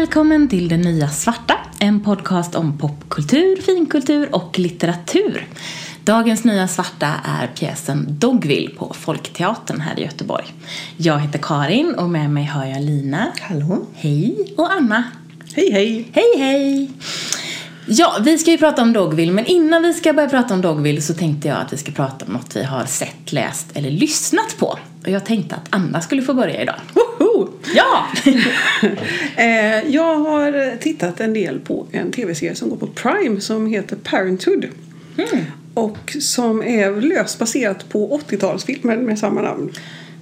välkommen till Det Nya Svarta, en podcast om popkultur, finkultur och litteratur. Dagens Nya Svarta är pjäsen Dogville på Folkteatern här i Göteborg. Jag heter Karin och med mig har jag Lina. Hallå. Hej! Och Anna. Hej, hej. Hej, hej! Ja, vi ska ju prata om Dogville, men innan vi ska börja prata om Dogville så tänkte jag att vi ska prata om något vi har sett, läst eller lyssnat på. Och jag tänkte att Anna skulle få börja idag. Woho! Ja! Eh, jag har tittat en del på en tv-serie som går på Prime som heter Parenthood. Mm. Och som är löst baserat på 80-talsfilmer med samma namn.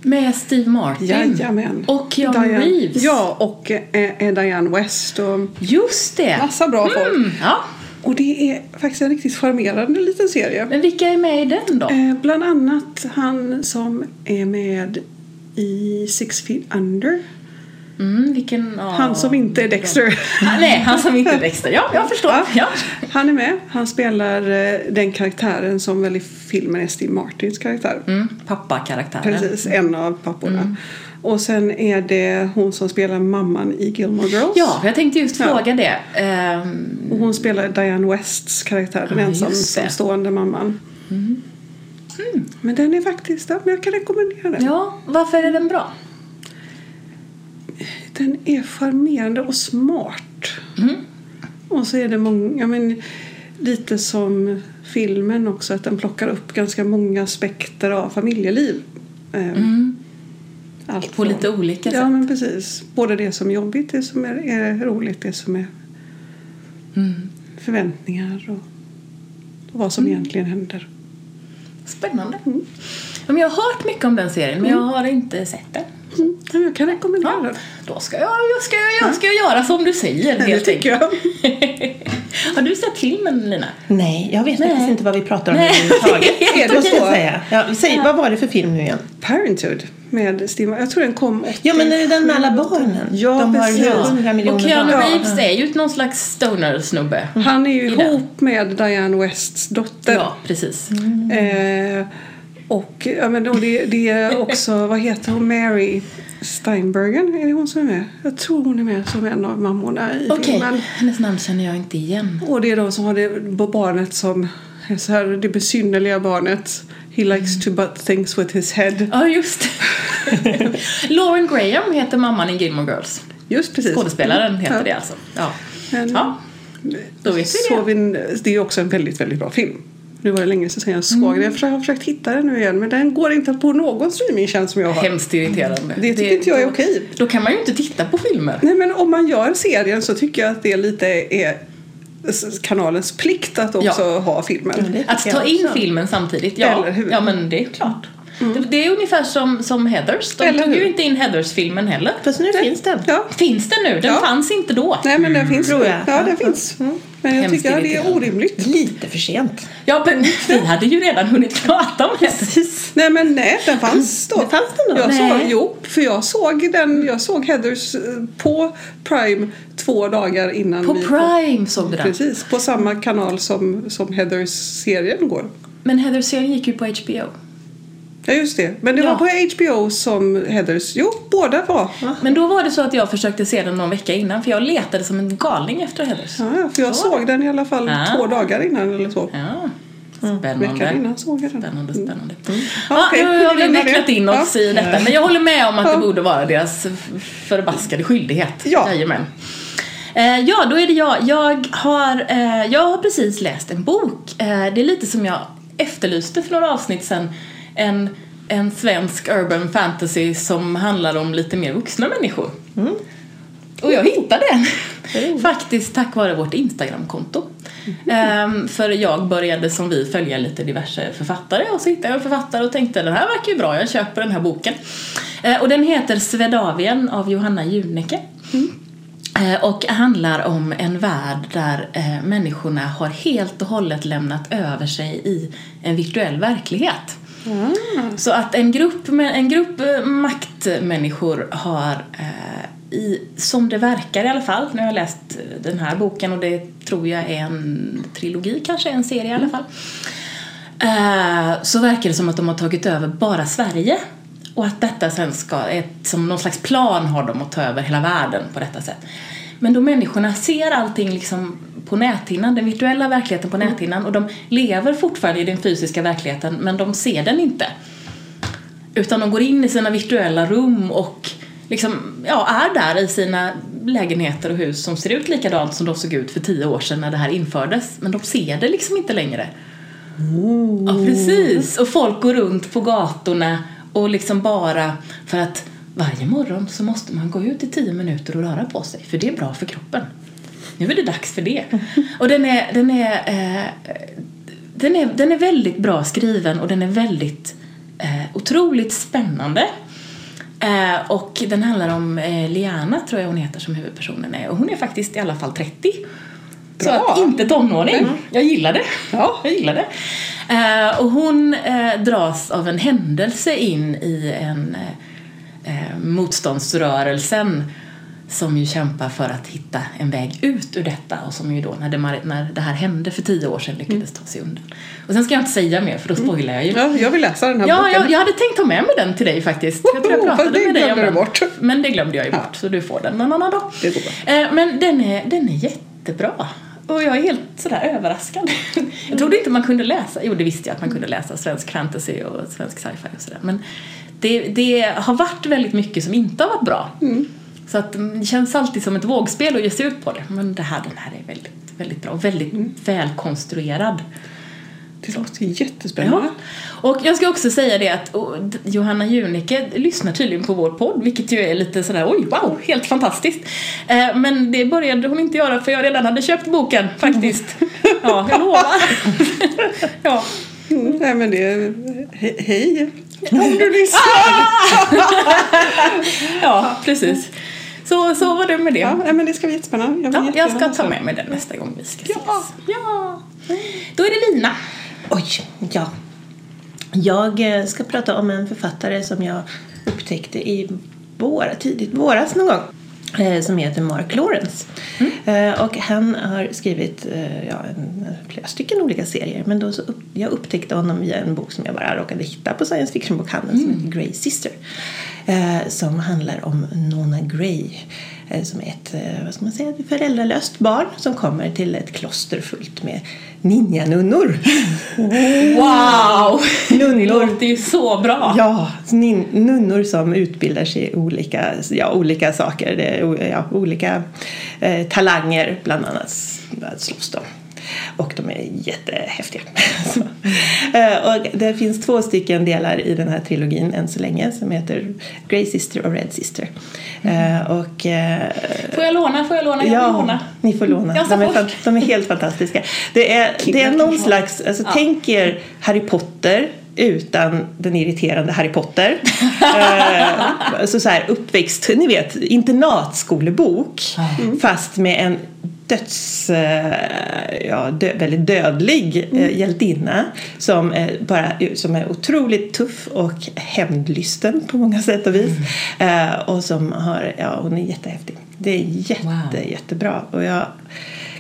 Med Steve Martin. Jajamän. Och Keanu Diane, Reeves. Ja, och eh, eh, Diane West och Just det! massa bra folk. Mm, ja. Och det är faktiskt en riktigt charmerande liten serie. Men vilka är med i den då? Eh, bland annat han som är med i Six Feet Under. Mm, vilken, ja. Han som inte är Dexter. Ah, nej, han som inte är Dexter. Ja, jag förstår. Ja. Ja. Han är med. Han spelar eh, den karaktären som väl i filmen är Steve Martins karaktär. Mm, Pappa-karaktären. Precis, en av papporna. Och sen är det hon som spelar mamman i Gilmore Girls. Ja, jag tänkte just Ja. fråga det. Ehm, Och hon spelar Diane Wests karaktär, den Ja, det. ensamstående mamman. Mm. Men den är faktiskt, ja, men jag kan rekommendera den. ja, varför är den bra? Den är charmerande och smart. Mm. Och så är det många, ja, men, lite som filmen också, att den plockar upp ganska många aspekter av familjeliv. Eh, Mm. Allt På från- lite olika Ja, sätt. men precis. Både det som är jobbigt, det som är, är roligt, det som är Mm. förväntningar och, och vad som egentligen händer. Spännande. Mm. Men jag har hört mycket om den serien, men jag har inte sett den. Mm. Ja, Jag kan rekommendera Ja, den. då ska jag, jag, ska, jag, ska jag göra som du säger, Det helt tycker jag. har du sett filmen, Lina? Nej, jag vet Nej. faktiskt inte vad vi pratar om överhuvudtaget. Är det så? säga. Ja, säg, vad var det för film nu igen? Parenthood med Steve Jag tror den kom 80. Ja, men är det den med alla barnen? Ja, De har ju 100 miljoner Och Keanu barn. Reeves är ju någon slags stoner-snubbe. Han är ju I den. ihop med Diane Wests dotter. Ja, precis. Eh, och, ja, men, och det, det är också, vad heter hon, Mary Steinbergen? Är det hon som är med? Jag tror hon är med som en av mammorna i Okej, filmen. hennes namn känner jag inte igen. Och det är de som har det barnet som så här, det besynnerliga barnet. He likes to butt things with his head. Ja, just det. Lauren Graham heter mamman i Gilmore Girls. Just precis. Skådespelaren heter Ja. det alltså. Ja. Men- ja. Då vet vi det. vi, det är också en väldigt, väldigt bra film. Nu var det länge sedan jag såg Mm. den. Jag har försökt hitta den nu igen men den går inte på någon streamingtjänst som jag har. Hemskt irriterande. Det tycker inte jag är okej. Då kan man ju inte titta på filmer. Nej men om man gör serien så tycker jag att det lite är kanalens plikt att också Ja. ha filmen. Att ta in filmen samtidigt, ja, Eller hur? ja men det är klart. Det, det är ungefär som, som Heathers. De Eller tog ju hur? inte in Heathers-filmen heller. Fast nu finns den. Ja. Finns den nu? Den Ja. fanns inte då. Nej men den finns tror jag. Ja den Ja. finns. Men jag Hemskt tycker att det är orimligt. Lite för sent. Ja, men vi hade ju redan hunnit prata om det. Precis. Nej men nej, den fanns då. Det fanns den då? Jag Nej. såg, jo, för jag såg den, jag såg Heathers eh, på Prime två dagar innan På vi Prime såg du den. Precis, på samma kanal som, som Heathers-serien går. Men Heathers-serien gick ju på HBO. Ja just det, men det Ja. var på HBO som Heathers, jo båda var. Men då var det så att jag försökte se den någon vecka innan för jag letade som en galning efter Heathers. Ja, ja, för jag Så såg den i alla fall Ah. två dagar innan eller så. Ja. Veckan Spännande. innan såg jag den. Spännande, spännande. Ja, Ja, okej, nu har vi vecklat in oss Ja. i detta. Men jag håller med om att det Ja. borde vara deras förbaskade skyldighet. Ja. Jajamän. Eh, ja, då är det jag. Jag har, eh, jag har precis läst en bok. Eh, det är lite som jag efterlyste för några avsnitt sedan. En, en svensk urban fantasy som handlar om lite mer vuxna människor. Och jag hittade den. Faktiskt tack vare vårt Instagramkonto. Ehm, för jag började som vi följa lite diverse författare och så hittade jag en författare och tänkte den här verkar ju bra, jag köper den här boken. Eh, och den heter Svedavien av Johanna Juneke. Eh, Och handlar om en värld där eh, människorna har helt och hållet lämnat över sig i en virtuell verklighet. Mm. Så att en grupp, en grupp eh, maktmänniskor har, eh, i, som det verkar i alla fall, nu har jag läst eh, den här boken och det tror jag är en trilogi kanske, en serie i alla fall. Eh, så verkar det som att de har tagit över bara Sverige. Och att detta sen ska, ett, som någon slags plan har de att ta över hela världen på detta sätt. Men då människorna ser allting liksom på näthinnan, den virtuella verkligheten på näthinnan och de lever fortfarande i den fysiska verkligheten men de ser den inte. Utan de går in i sina virtuella rum och liksom, ja, är där i sina lägenheter och hus som ser ut likadant som de såg ut för tio år sedan när det här infördes. Men de ser det liksom inte längre. Ja, precis. Och folk går runt på gatorna och liksom bara för att varje morgon så måste man gå ut i tio minuter och röra på sig för det är bra för kroppen. Nu är det dags för det. Och den är, den är, eh, den är, den är väldigt bra skriven och den är väldigt eh, otroligt spännande. Eh, och den handlar om eh, Liana, tror jag hon heter, som huvudpersonen är. Och hon är faktiskt i alla fall 30. Så Bra. att inte tonåring. Jag gillar det. Ja. Jag gillar det. Eh, och hon eh, dras av en händelse in i en eh, motståndsrörelsen som ju kämpar för att hitta en väg ut ur detta och som ju då när det, när det här hände för tio år sedan lyckades ta sig undan. Och sen ska jag inte säga mer för då spoilar jag ju. Ja, jag vill läsa den här Ja, boken. jag, jag hade tänkt ta med mig den till dig faktiskt. Jag tror jag pratade det med dig om den. bort. Men det glömde jag ju Ja. bort, så du får den någon annan dag. Det går Eh, Men den är, den är jättebra. Och jag är helt sådär överraskad. Jag trodde inte man kunde läsa, jo det visste jag att man kunde läsa svensk fantasy och svensk sci-fi och sådär. Men det, det har varit väldigt mycket som inte har varit bra. Så att mm, det känns alltid som ett vågspel att ge sig ut på det. Men det här, den här är väldigt, väldigt bra och väldigt välkonstruerad. Det låter jättespännande. Ja. Och jag ska också säga det att Johanna Junicke lyssnar tydligen på vår podd vilket ju är lite sådär oj wow, helt fantastiskt. Eh, men det började hon inte göra för jag redan hade köpt boken faktiskt. Ja, jag lovar. ja. Mm, nej men det... He hej! Om du lyssnar! ja, precis. Så, så var det med det. Ja, men det ska bli jättespännande. Jag, Ja, jag ska ta med mig den nästa gång vi ska ses. Ja. ja. Då är det Lina. Oj, ja. Jag eh, ska prata om en författare som jag upptäckte i vår, tidigt våras någon gång. Eh, Som heter Mark Lawrence. Eh, Och han har skrivit eh, ja, flera stycken olika serier. Men då så upp, jag upptäckte honom via en bok som jag bara råkade hitta på science fiction-bokhandeln som heter Grey Sister. Som handlar om Nona Grey. Som är ett vad ska man säga, föräldralöst barn som kommer till ett kloster fullt med ninjanunnor. Wow! Det Nunnor. låter ju så bra. Ja, nunnor som utbildar sig i olika, ja, olika saker. Det ja, olika eh, talanger bland annat slåss de. Och de är jättehäftiga. Eh, och det finns två stycken delar i den här trilogin än så länge som heter Grey Sister och Red Sister. Eh, och, eh, Får jag låna? Får jag låna? Jag Ja, låna. ni får låna. De är, fan- de är helt fantastiska. Det är, det är någon slags, alltså tänk er Harry Potter utan den irriterande Harry Potter. eh, alltså så här uppväxt, ni vet, internatskolebok fast med en döds, eh, ja, dö, väldigt dödlig eh, hjältinna som, bara, som är otroligt tuff och hämndlysten på många sätt och vis. Eh, och som har, ja hon är jättehäftig. Det är jätte, Wow. jättebra. Och jag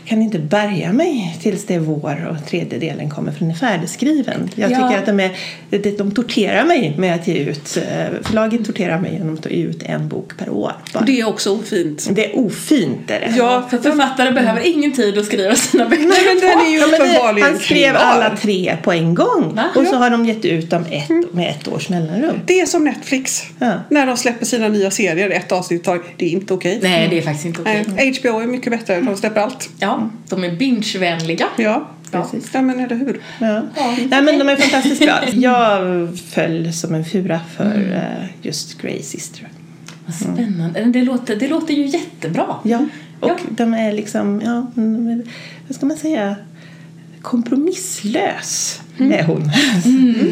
kan inte bärga mig tills det är vår och tredje delen kommer för den är färdigskriven. Jag Ja. tycker att de, är, de, de torterar mig med att ge ut, eh, förlaget torterar mig genom att ge ut en bok per år. Bara. Det är också ofint. Det är ofint är det. Ja, För författare behöver ingen tid att skriva sina böcker. Nej, men den är ju Ja, men det, han skrev alla tre på en gång Va? och så har de gett ut dem ett, med ett års mellanrum. Det är som Netflix. Ja. När de släpper sina nya serier ett avsnitt i taget. Det är inte okej. Nej, det är faktiskt inte okej. Nej, HBO är mycket bättre. De släpper allt. Ja, de är binge-vänliga. Ja, Precis. ja men eller hur. Ja. Nej, men de är fantastiskt bra. Jag föll som en fura för eh, just Grey Sister. Vad spännande. Det, låter, det låter ju jättebra. Ja, och Ja. de är liksom, ja, vad ska man säga, kompromisslös är hon.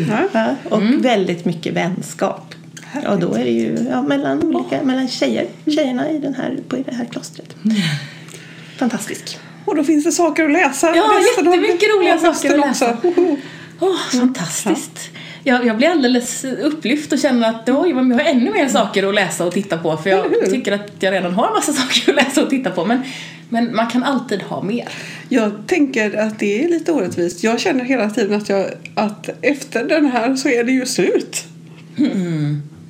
Ja, och väldigt mycket vänskap. Och då är det ju ja, mellan, olika, mellan tjejer, tjejerna i, den här, på det här klostret. Fantastisk. Och då finns det saker att läsa. Ja, resten av- jättemycket roliga saker att läsa. också. Åh, fantastiskt. Jag, jag blir alldeles upplyft och känner att oj, jag har ännu mer saker att läsa och titta på för jag tycker att jag redan har en massa saker att läsa och titta på men, men man kan alltid ha mer. Jag tänker att det är lite orättvist. Jag känner hela tiden att, jag, att efter den här så är det ju slut.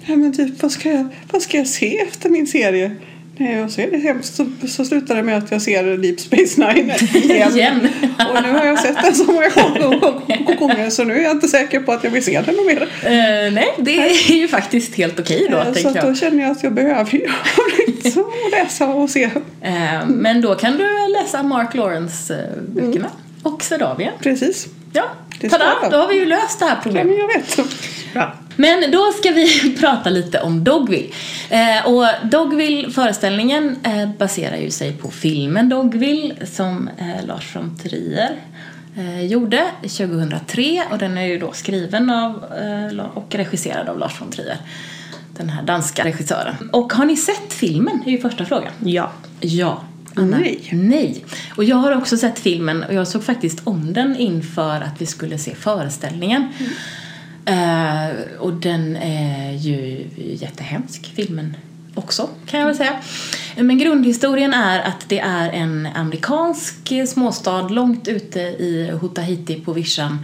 Ja, men typ, vad, ska jag, vad ska jag se efter min serie? Nej, och så är det hemskt så, så slutar det med att jag ser Deep Space Nine igen. Igen. Och nu har jag sett den så många gånger- så nu är jag inte säker på att jag vill se den mer. Eh, nej, det är ju faktiskt helt okej då, Eh, så jag. då känner jag att jag behöver ju liksom läsa och se. Eh, men då kan du läsa Mark Lawrence-böckerna. Och Swedavia. Precis. Ja, Det tada! Då har vi ju löst det här Ja, problemet. men jag vet. Bra. Men då ska vi prata lite om Dogville. Eh, och Dogville-föreställningen eh, baserar ju sig på filmen Dogville som eh, Lars von Trier eh, gjorde 2003 och den är ju då skriven av eh, och regisserad av Lars von Trier. Den här danska regissören. Och har ni sett filmen? är ju första frågan. Ja. Ja. Anna. Nej. Nej. Och jag har också sett filmen och jag såg faktiskt om den inför att vi skulle se föreställningen. Eh, och den är ju jättehemsk, filmen också kan jag väl säga. Men grundhistorien är att det är en amerikansk småstad långt ute i Hotahiti på vischan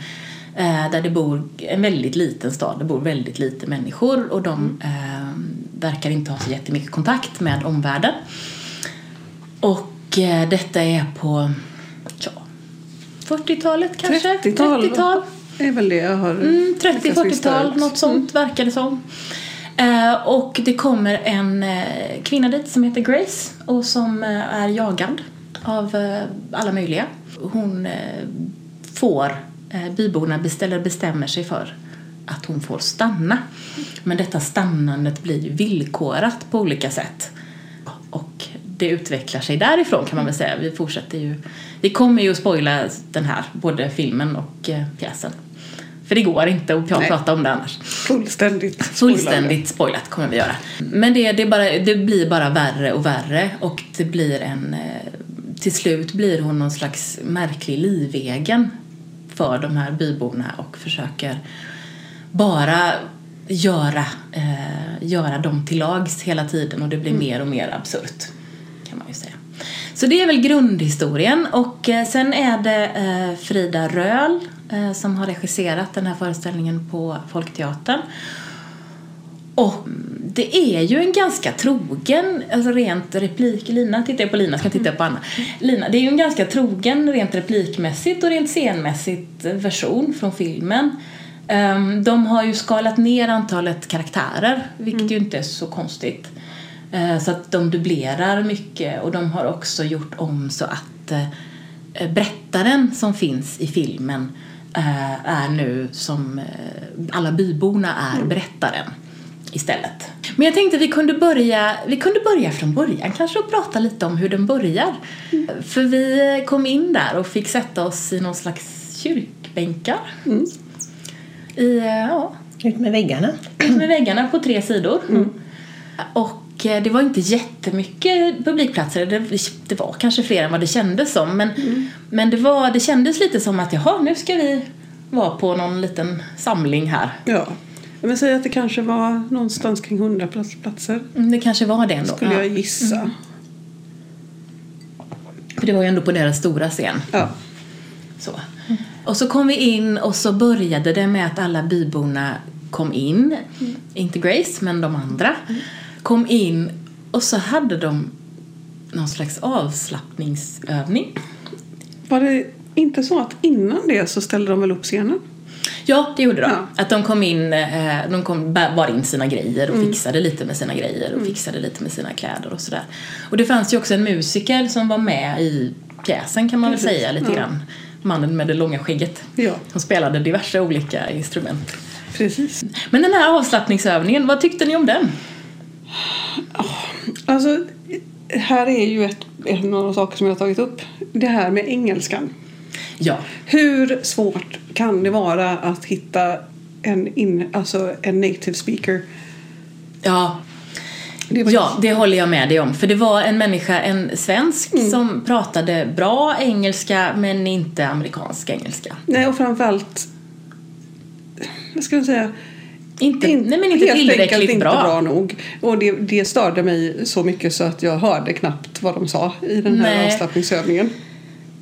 eh, där det bor en väldigt liten stad, det bor väldigt lite människor och de eh, verkar inte ha så jättemycket kontakt med omvärlden. Och eh, detta är på ja, 40-talet kanske? 30-tal. 30-tal. Det är väl det jag har Mm, lyckats lista 30-40-tal, ut. något sånt verkar det som. Eh, och det kommer en eh, kvinna dit som heter Grace och som eh, är jagad av eh, alla möjliga. Hon eh, får, byborna beställer, bestämmer sig för att hon får stanna. Men detta stannandet blir villkorat på olika sätt. Och det utvecklar sig därifrån kan man väl säga. Vi fortsätter ju, vi kommer ju att spoila den här, både filmen och eh, pjäsen. För det går inte att Nej. prata om det annars. Fullständigt Fullständigt spoilat kommer vi göra. Men det, det, bara, det blir bara värre och värre och det blir en... eh, Till slut blir hon någon slags märklig livegen för de här byborna och försöker bara göra, eh, göra dem till lags hela tiden och det blir mer och mer absurt kan man ju säga. Så det är väl grundhistorien och eh, sen är det eh, Frida Röhl eh, som har regisserat den här föreställningen på Folkteatern. Och det är ju en ganska trogen, alltså rent replik, Lina tittar jag på Lina, ska titta på Anna. Lina, det är ju en ganska trogen rent replikmässigt och rent scenmässigt version från filmen. Ehm, De har ju skalat ner antalet karaktärer, vilket ju inte är så konstigt. Eh, Så att de dubblerar mycket och de har också gjort om så att eh, berättaren som finns i filmen eh, är nu som alla byborna är berättaren istället. Men jag tänkte vi kunde börja, vi kunde börja från början kanske och prata lite om hur den börjar. För vi kom in där och fick sätta oss i någon slags kyrkbänkar. I, eh, ja, Ut med väggarna. med väggarna på tre sidor. Och eh, det var inte jättemycket publikplatser. Det, det var kanske fler än vad det kändes som. Men, men det, var, det kändes lite som att jaha, nu ska vi vara på någon liten samling här. Ja. Men säg att det kanske var någonstans kring 100 plats- platser. Mm, Det kanske var det ändå. Skulle Ja. jag gissa. För det var ju ändå på deras stora scen. Ja. Så. Och så kom vi in och så började det med att alla byborna kom in. Inte Grace, men de andra. Kom in och så hade de någon slags avslappningsövning. Var det inte så att innan det så ställde de väl upp scenen? Ja, det gjorde de. Ja. Att de kom in, eh, de kom, bar in sina grejer och fixade lite med sina grejer och fixade lite med sina kläder och sådär. Och det fanns ju också en musiker som var med i pjäsen kan man väl Precis, säga lite ja. grann. Mannen med det långa skägget. Ja. Som spelade diverse olika instrument. Precis. Men den här avslappningsövningen, vad tyckte ni om den? Alltså, här är ju ett, en av de saker som jag har tagit upp. Det här med engelskan. Ja, Hur svårt kan det vara att hitta en, in, alltså en native speaker? ja, Det var ja, det håller jag med dig om. För det var en människa, en svensk, som pratade bra engelska men inte amerikansk engelska. Nej, och framförallt... Vad ska jag säga? Inte, In- nej, men inte helt enkelt tillräckligt inte bra. bra nog. Och det, det störde mig så mycket så att jag hörde knappt vad de sa i den här Nej. avslappningsövningen.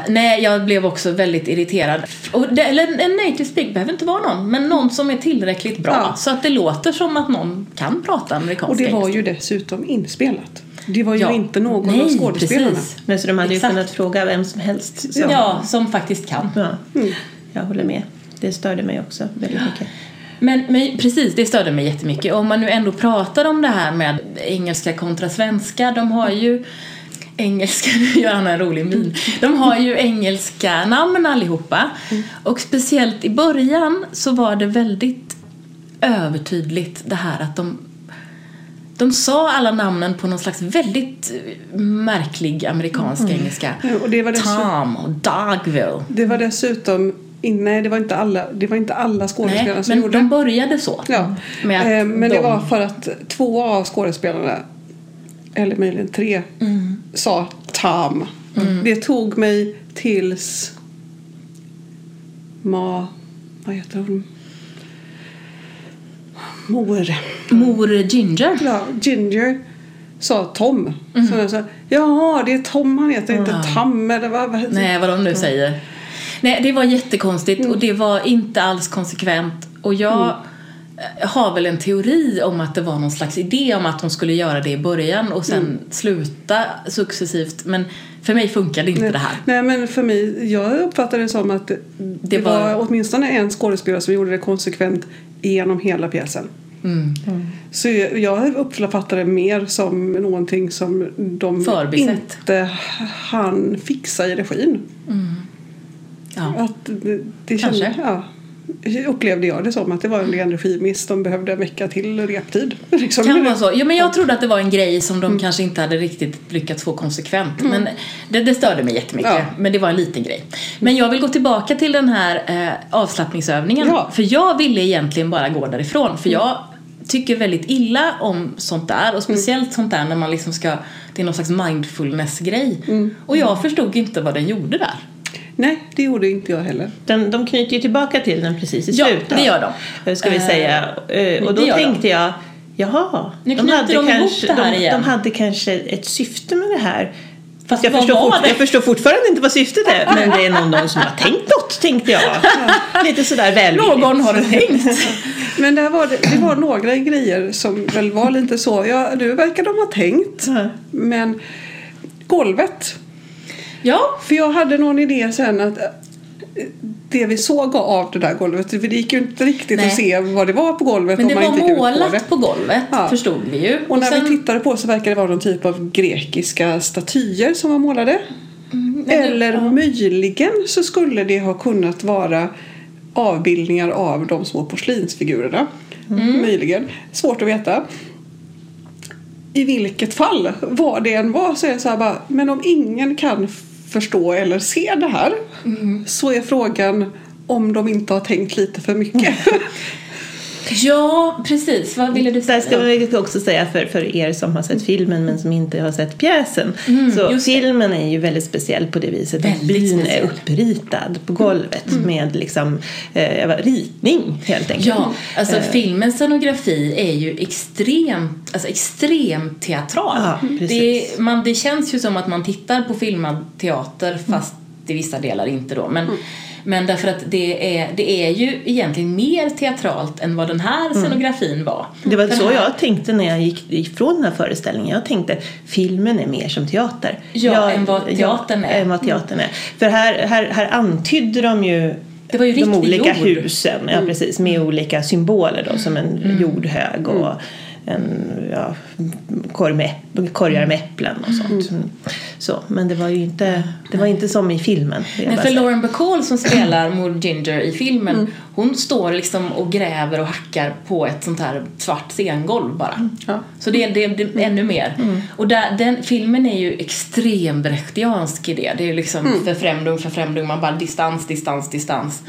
Nej, jag blev också väldigt irriterad. Och det, eller en native speaker behöver inte vara någon, men någon som är tillräckligt bra. Ja. Så att det låter som att någon kan prata amerikanska Och det var ju dessutom inspelat. Det var ju Ja. inte någon Nej, av skådespelarna. precis. Men så de hade Exakt. ju kunnat fråga vem som helst. Som, Ja, som faktiskt kan. ja. Jag håller med. Det störde mig också väldigt mycket. Men, men precis, det störde mig jättemycket. Om man nu ändå pratar om det här med engelska kontra svenska, de har ju engelska, nu gör han en rolig min. De har ju engelska namn allihopa. Och speciellt i början så var det väldigt övertydligt det här att de de sa alla namnen på någon slags väldigt märklig amerikansk engelska. Ja, Och det var Tom och Dogville. det var dessutom nej, det var inte alla, det var inte alla skådespelare Nej, som men gjorde de det. började så. Ja, eh, men det de- var för att två av skådespelarna, eller möjligen tre, Mm. sa Tom. Det tog mig tills Ma... Vad heter hon? Mor. Mor Ginger. Ja, Ginger sa Tom. Mm. Så jag sa, jaha, det är Tom han heter, inte Tam eller vad? vad- Nej, vad de nu säger. Nej, det var jättekonstigt och det var inte alls konsekvent. Och jag eh, har väl en teori om att det var någon slags idé om att de skulle göra det i början och sen sluta successivt. Men för mig funkade inte det här. Nej men för mig, jag uppfattade det som att det, det var- var... åtminstone en skådespelare som gjorde det konsekvent genom hela pjäsen. Mm. Så jag uppfattade det mer som någonting som de Förbisett. inte hann fixa i regin. Ja. Att det, det Kanske. kände, ja, upplevde jag det som att det var en regimiss. De behövde en vecka till reptid. Liksom. Kan vara så. Ja, men jag trodde att det var en grej som Mm. de kanske inte hade riktigt lyckats få konsekvent. Men det, det störde mig jättemycket. Ja. Men det var en liten grej. Men jag vill gå tillbaka till den här eh, avslappningsövningen. Ja. För jag ville egentligen bara gå därifrån. För jag tycker väldigt illa om sånt där. Och speciellt sånt där när man liksom ska, det är någon slags mindfulness-grej. Och jag förstod inte vad den gjorde där. Nej, det gjorde inte jag heller. Den, de knyter ju tillbaka till den precis i Ja, slutet. det gör de. Eh, Ska vi Eh, säga. Eh, Och det då gör de. tänkte jag, jaha. Nu knyter de ihop det här de, igen. de hade kanske ett syfte med det här. Fast jag förstår, fort, jag förstår fortfarande inte vad syftet är. Men det är någon, någon som har tänkt något, tänkte jag. Lite sådär välvilligt. Någon har tänkt. Men det, här var, det, det var några grejer som väl var lite så. Ja, nu verkar de ha tänkt. Ja. Men golvet. Ja, För jag hade någon idé sen att eh, det vi såg av det där golvet, för det gick ju inte riktigt Nej. att se vad det var på golvet men det var ut på det. målat på golvet, Ja. förstod vi ju. Och när sen- vi tittade på så verkade det vara någon typ av grekiska statyer som var målade. det- Eller ja. möjligen så skulle det ha kunnat vara avbildningar av de små porslinsfigurerna. Mm. Möjligen. Svårt att veta. I vilket fall, vad det än var, så är det så här bara, men om ingen kan förstå eller se det här Mm. så är frågan om de inte har tänkt lite för mycket. Ja, precis. Vad ville du säga? Där ska vi också säga för, för er som har sett filmen men som inte har sett pjäsen. så Mm, det. filmen är ju väldigt speciell på det viset att Väldigt byn är speciell. Mm. uppritad på golvet med liksom eh, ritning helt enkelt. Ja, alltså Eh, filmens scenografi är ju extremt, alltså extremt teatral. Ja, det, är- man, det känns ju som att man tittar på filmad teater fast i vissa delar inte då. Men, men därför att det är, det är ju egentligen mer teatralt än vad den här scenografin var. Det var Den så här- jag tänkte när jag gick ifrån den här föreställningen. Jag tänkte filmen är mer som teater. Ja, jag, än vad teatern är. Än vad teatern är. För här, här, här antydde de ju Det var ju de olika jord. husen, ja, precis, med olika symboler då, som en jordhög och en ja, korg med, korgar med äpplen och sånt. Mm. Så, men det var ju inte, det var inte som i filmen. bara för. Lauren Bacall som spelar Mor Ginger i filmen hon står liksom och gräver och hackar på ett sånt här svart scengolv bara. Ja. Så det är, det, det är ännu mer. Och där, den filmen är ju extremt brechtiansk i det. Det är ju liksom förfrämdung, förfrämdung, man bara distans, distans, distans.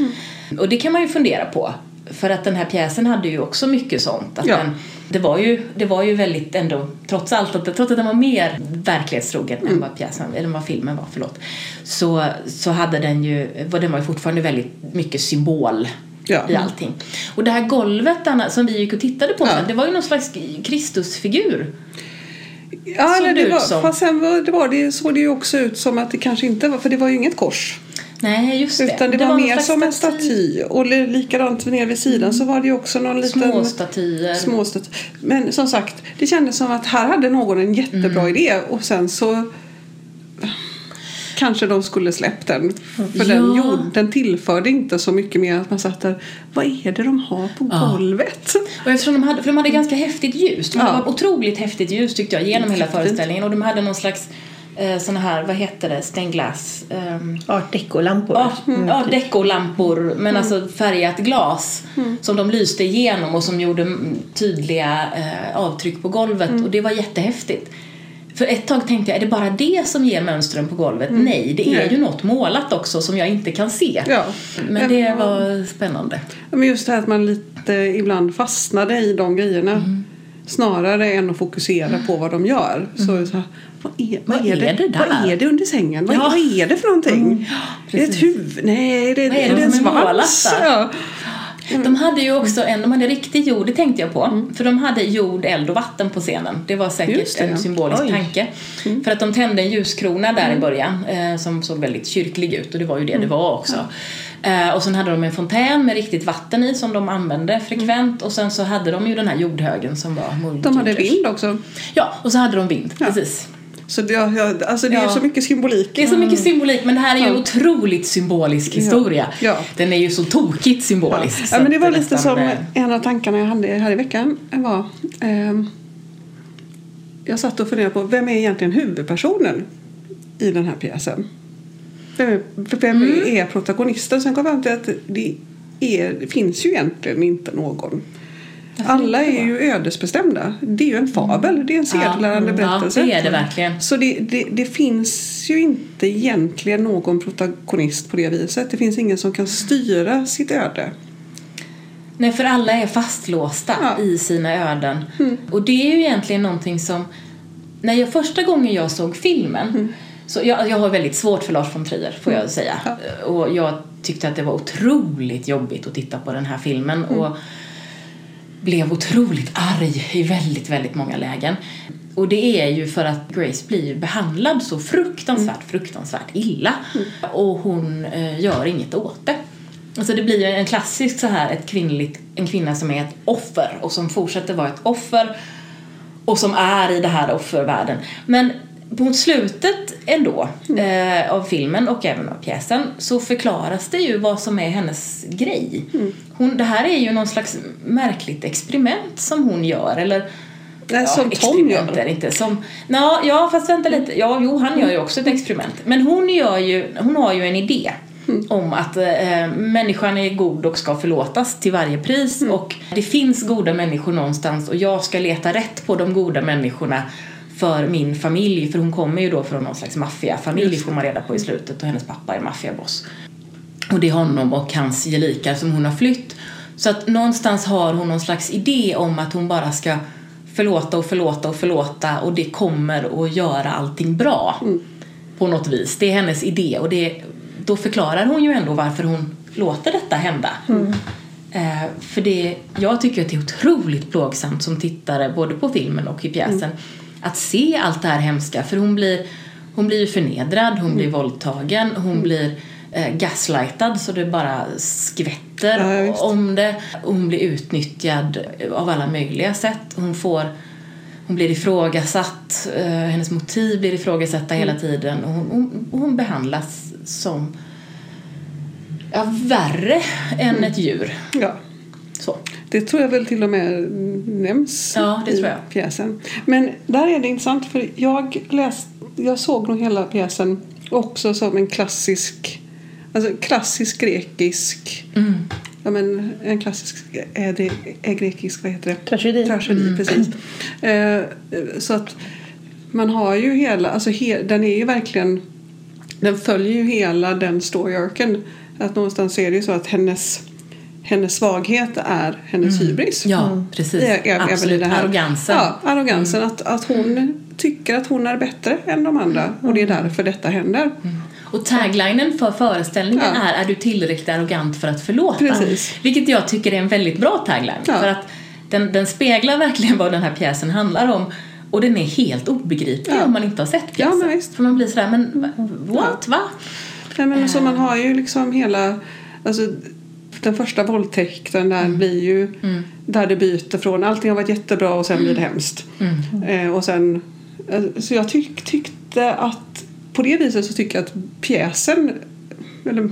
Och det kan man ju fundera på. För att den här pjäsen hade ju också mycket sånt. Att Ja. den, det, var ju, det var ju väldigt ändå, trots allt, att, trots att den var mer verklighetstrogen än vad pjäsen, eller vad filmen var, förlåt. Så, så hade den ju, var- den var ju fortfarande väldigt mycket symbol Ja. i allting. Och det här golvet Anna, som vi gick och tittade på Ja. det var ju någon slags Kristusfigur. Ja, eller det var, fast sen var, det var det, såg det ju också ut som att det kanske inte var, för det var ju inget kors. Nej, just det. Utan det, var, någon mer som en staty. Och li- likadant nere vid sidan så var det också någon liten... Små statyer. små staty. Men som sagt, det kändes som att här hade någon en jättebra Mm. idé och sen så kanske de skulle släppt den. För den, Ja. gjorde, den tillförde inte så mycket mer att man satt där, vad är det de har på Ja. golvet? Och eftersom de hade, för de hade ganska häftigt ljus. De Ja. var otroligt häftigt ljus tyckte jag genom hela föreställningen. Och de hade någon slags eh, såna här, vad heter det, stained-glass? Um, Art deco-lampor. Ja, Mm, ja typ. dekolampor men alltså färgat glas som de lyste igenom och som gjorde mm, tydliga eh, avtryck på golvet och det var jättehäftigt. För ett tag tänkte jag, är det bara det som ger mönstren på golvet? Nej, det är Nej. ju något målat också som jag inte kan se. Ja. Men det var spännande. Men just det här att man lite ibland fastnade i de grejerna. Mm. Snarare än att fokusera på vad de gör. Så, det så här, vad är, vad Vad är, är det, det där? Vad är det under sängen? Vad, Ja. vad är det för någonting? är det ett huvud? Nej, det, Vad är är det det en svans? Ja. De hade ju också en, de hade riktig jord, det tänkte jag på. För de hade jord, eld och vatten på scenen. Det var säkert det, en ja. symbolisk Oj. tanke. För att de tände en ljuskrona där i början eh, som såg väldigt kyrklig ut och det var ju det det var också. Eh, och sen hade de en fontän med riktigt vatten i som de använde frekvent och sen så hade de ju den här jordhögen som var De hade vind också. Ja, och så hade de vind, precis. Så det, ja, alltså det är Ja. så mycket symbolik. Det är så mycket symbolik men det här är ju en otroligt symbolisk historia. Ja. Den är ju så tokigt symbolisk. Ja, men det var är lite som eh, en av tankarna jag hade här i veckan var ehm, Jag satt och funderade på vem är egentligen huvudpersonen i den här pjäsen? Vem vem Mm. är protagonisten? Sen kom jag fram till att det, är, det finns ju egentligen inte någon. Alla är ju ödesbestämda. Det är ju en fabel, det är en sedelärande ja, berättelse. Ja, det är det verkligen. Så det, det, det finns ju inte egentligen någon protagonist på det viset. Det finns ingen som kan styra sitt öde. Nej, för alla är fastlåsta Ja. Mm. i sina öden. Och det är ju egentligen någonting som... När jag första gången jag såg filmen Mm. Så jag, jag har väldigt svårt för Lars von Trier, får jag säga. Och jag tyckte att det var otroligt jobbigt att titta på den här filmen. Mm. Och blev otroligt arg i väldigt, väldigt många lägen. Och det är ju för att Grace blir behandlad så fruktansvärt, Mm. fruktansvärt illa. Och hon eh, gör inget åt det. Alltså det blir ju en klassisk så här, ett kvinnligt, en kvinna som är ett offer och som fortsätter vara ett offer och som är i det här offervärlden. Men mot slutet ändå eh, av filmen och även av pjäsen så förklaras det ju vad som är hennes grej. Hon, det här är ju någon slags märkligt experiment som hon gör eller Nej, som Tom gör. inte. Som, ja, ja, fast vänta lite. Ja, jo, han gör ju också ett experiment. Men hon, gör ju, hon har ju en idé om att eh, människan är god och ska förlåtas till varje pris och det finns goda människor någonstans och jag ska leta rätt på de goda människorna för min familj, för hon kommer ju då från någon slags maffiafamilj får man reda på i slutet och hennes pappa är maffiaboss. Och det är honom och hans gelikar som hon har flytt. Så att någonstans har hon någon slags idé om att hon bara ska förlåta och förlåta och förlåta och det kommer att göra allting bra. På något vis. Det är hennes idé och det, då förklarar hon ju ändå varför hon låter detta hända. Eh, för det, jag tycker att det är otroligt plågsamt som tittare både på filmen och i pjäsen att se allt det här hemska för hon blir, hon blir förnedrad, hon blir våldtagen, hon blir eh, gaslightad så det bara skvätter Ja, om det. Och hon blir utnyttjad av alla möjliga sätt. Hon får hon blir ifrågasatt, eh, hennes motiv blir ifrågasatta hela tiden och hon, hon, hon behandlas som ja, värre än ett djur. Ja. Så. Det tror jag väl till och med nämns Ja, det i tror jag. pjäsen. Men där är det intressant för jag, läst, jag såg nog hela pjäsen också som en klassisk alltså klassisk grekisk Mm. ja men en klassisk är, det, är grekisk, vad heter det? Tragedi. Tragedi, Mm. precis. Eh, så att man har ju hela, alltså he, den är ju verkligen den följer ju hela den story arken. Att någonstans är det ju så att hennes hennes svaghet är hennes hybris. Mm. Ja, precis. Ä- ä- även i Absolut. det här. Arrogansen. Ja, arrogansen. Att, att hon tycker att hon är bättre än de andra och det är därför detta händer. Och taglinen för föreställningen Ja. är Är du tillräckligt arrogant för att förlåta? Precis. Vilket jag tycker är en väldigt bra tagline. Ja. För att den, den speglar verkligen vad den här pjäsen handlar om. Och den är helt obegriplig Ja. om man inte har sett Ja, pjäsen. men visst. För man blir sådär, men what? Va? Nej, men alltså, man har ju liksom hela... Alltså, den första våldtäkten där blir ju där det byter från allting har varit jättebra och sen blir det hemskt. Eh, och sen, eh, så jag tyck, tyckte att på det viset så tycker jag att pjäsen eller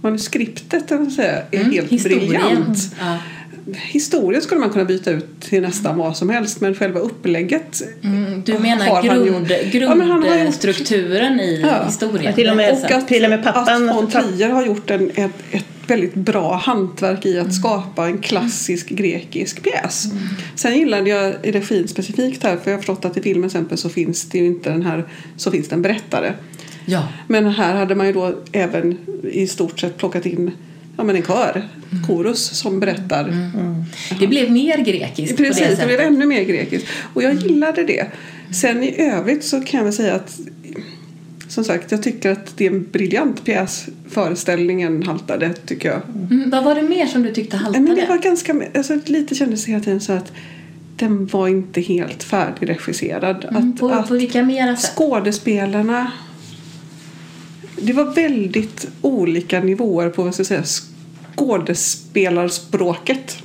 manuskriptet säga, är helt briljant. Ja. Historien skulle man kunna byta ut till nästan vad som helst men själva upplägget Mm, du menar han grund. Ja, men han har gjort- grundstrukturen i Ja. historien? Ja, till och med-. Och att, Till och med pappan- att von Trier har gjort en, ett, ett väldigt bra hantverk i att skapa en klassisk grekisk pjäs. Sen gillade jag regin specifikt här för jag har förstått att i filmen till exempel så finns det ju inte den här så finns det en berättare. Ja. Men här hade man ju då även i stort sett plockat in ja, men en kör, korus, som berättar. Det blev mer grekiskt det Precis, det sättet. blev ännu mer grekiskt. Och jag gillade det. Sen i övrigt så kan jag säga att som sagt, jag tycker att det är en briljant pjäs. Föreställningen haltade, tycker jag. Mm, vad var det mer som du tyckte haltade? Men det var ganska, alltså, lite kändes hela tiden så att den var inte helt färdigregisserad. mm, att, på, att på vilka mera sätt? skådespelarna... Det var väldigt olika nivåer på vad ska jag säga, skådespelarspråket.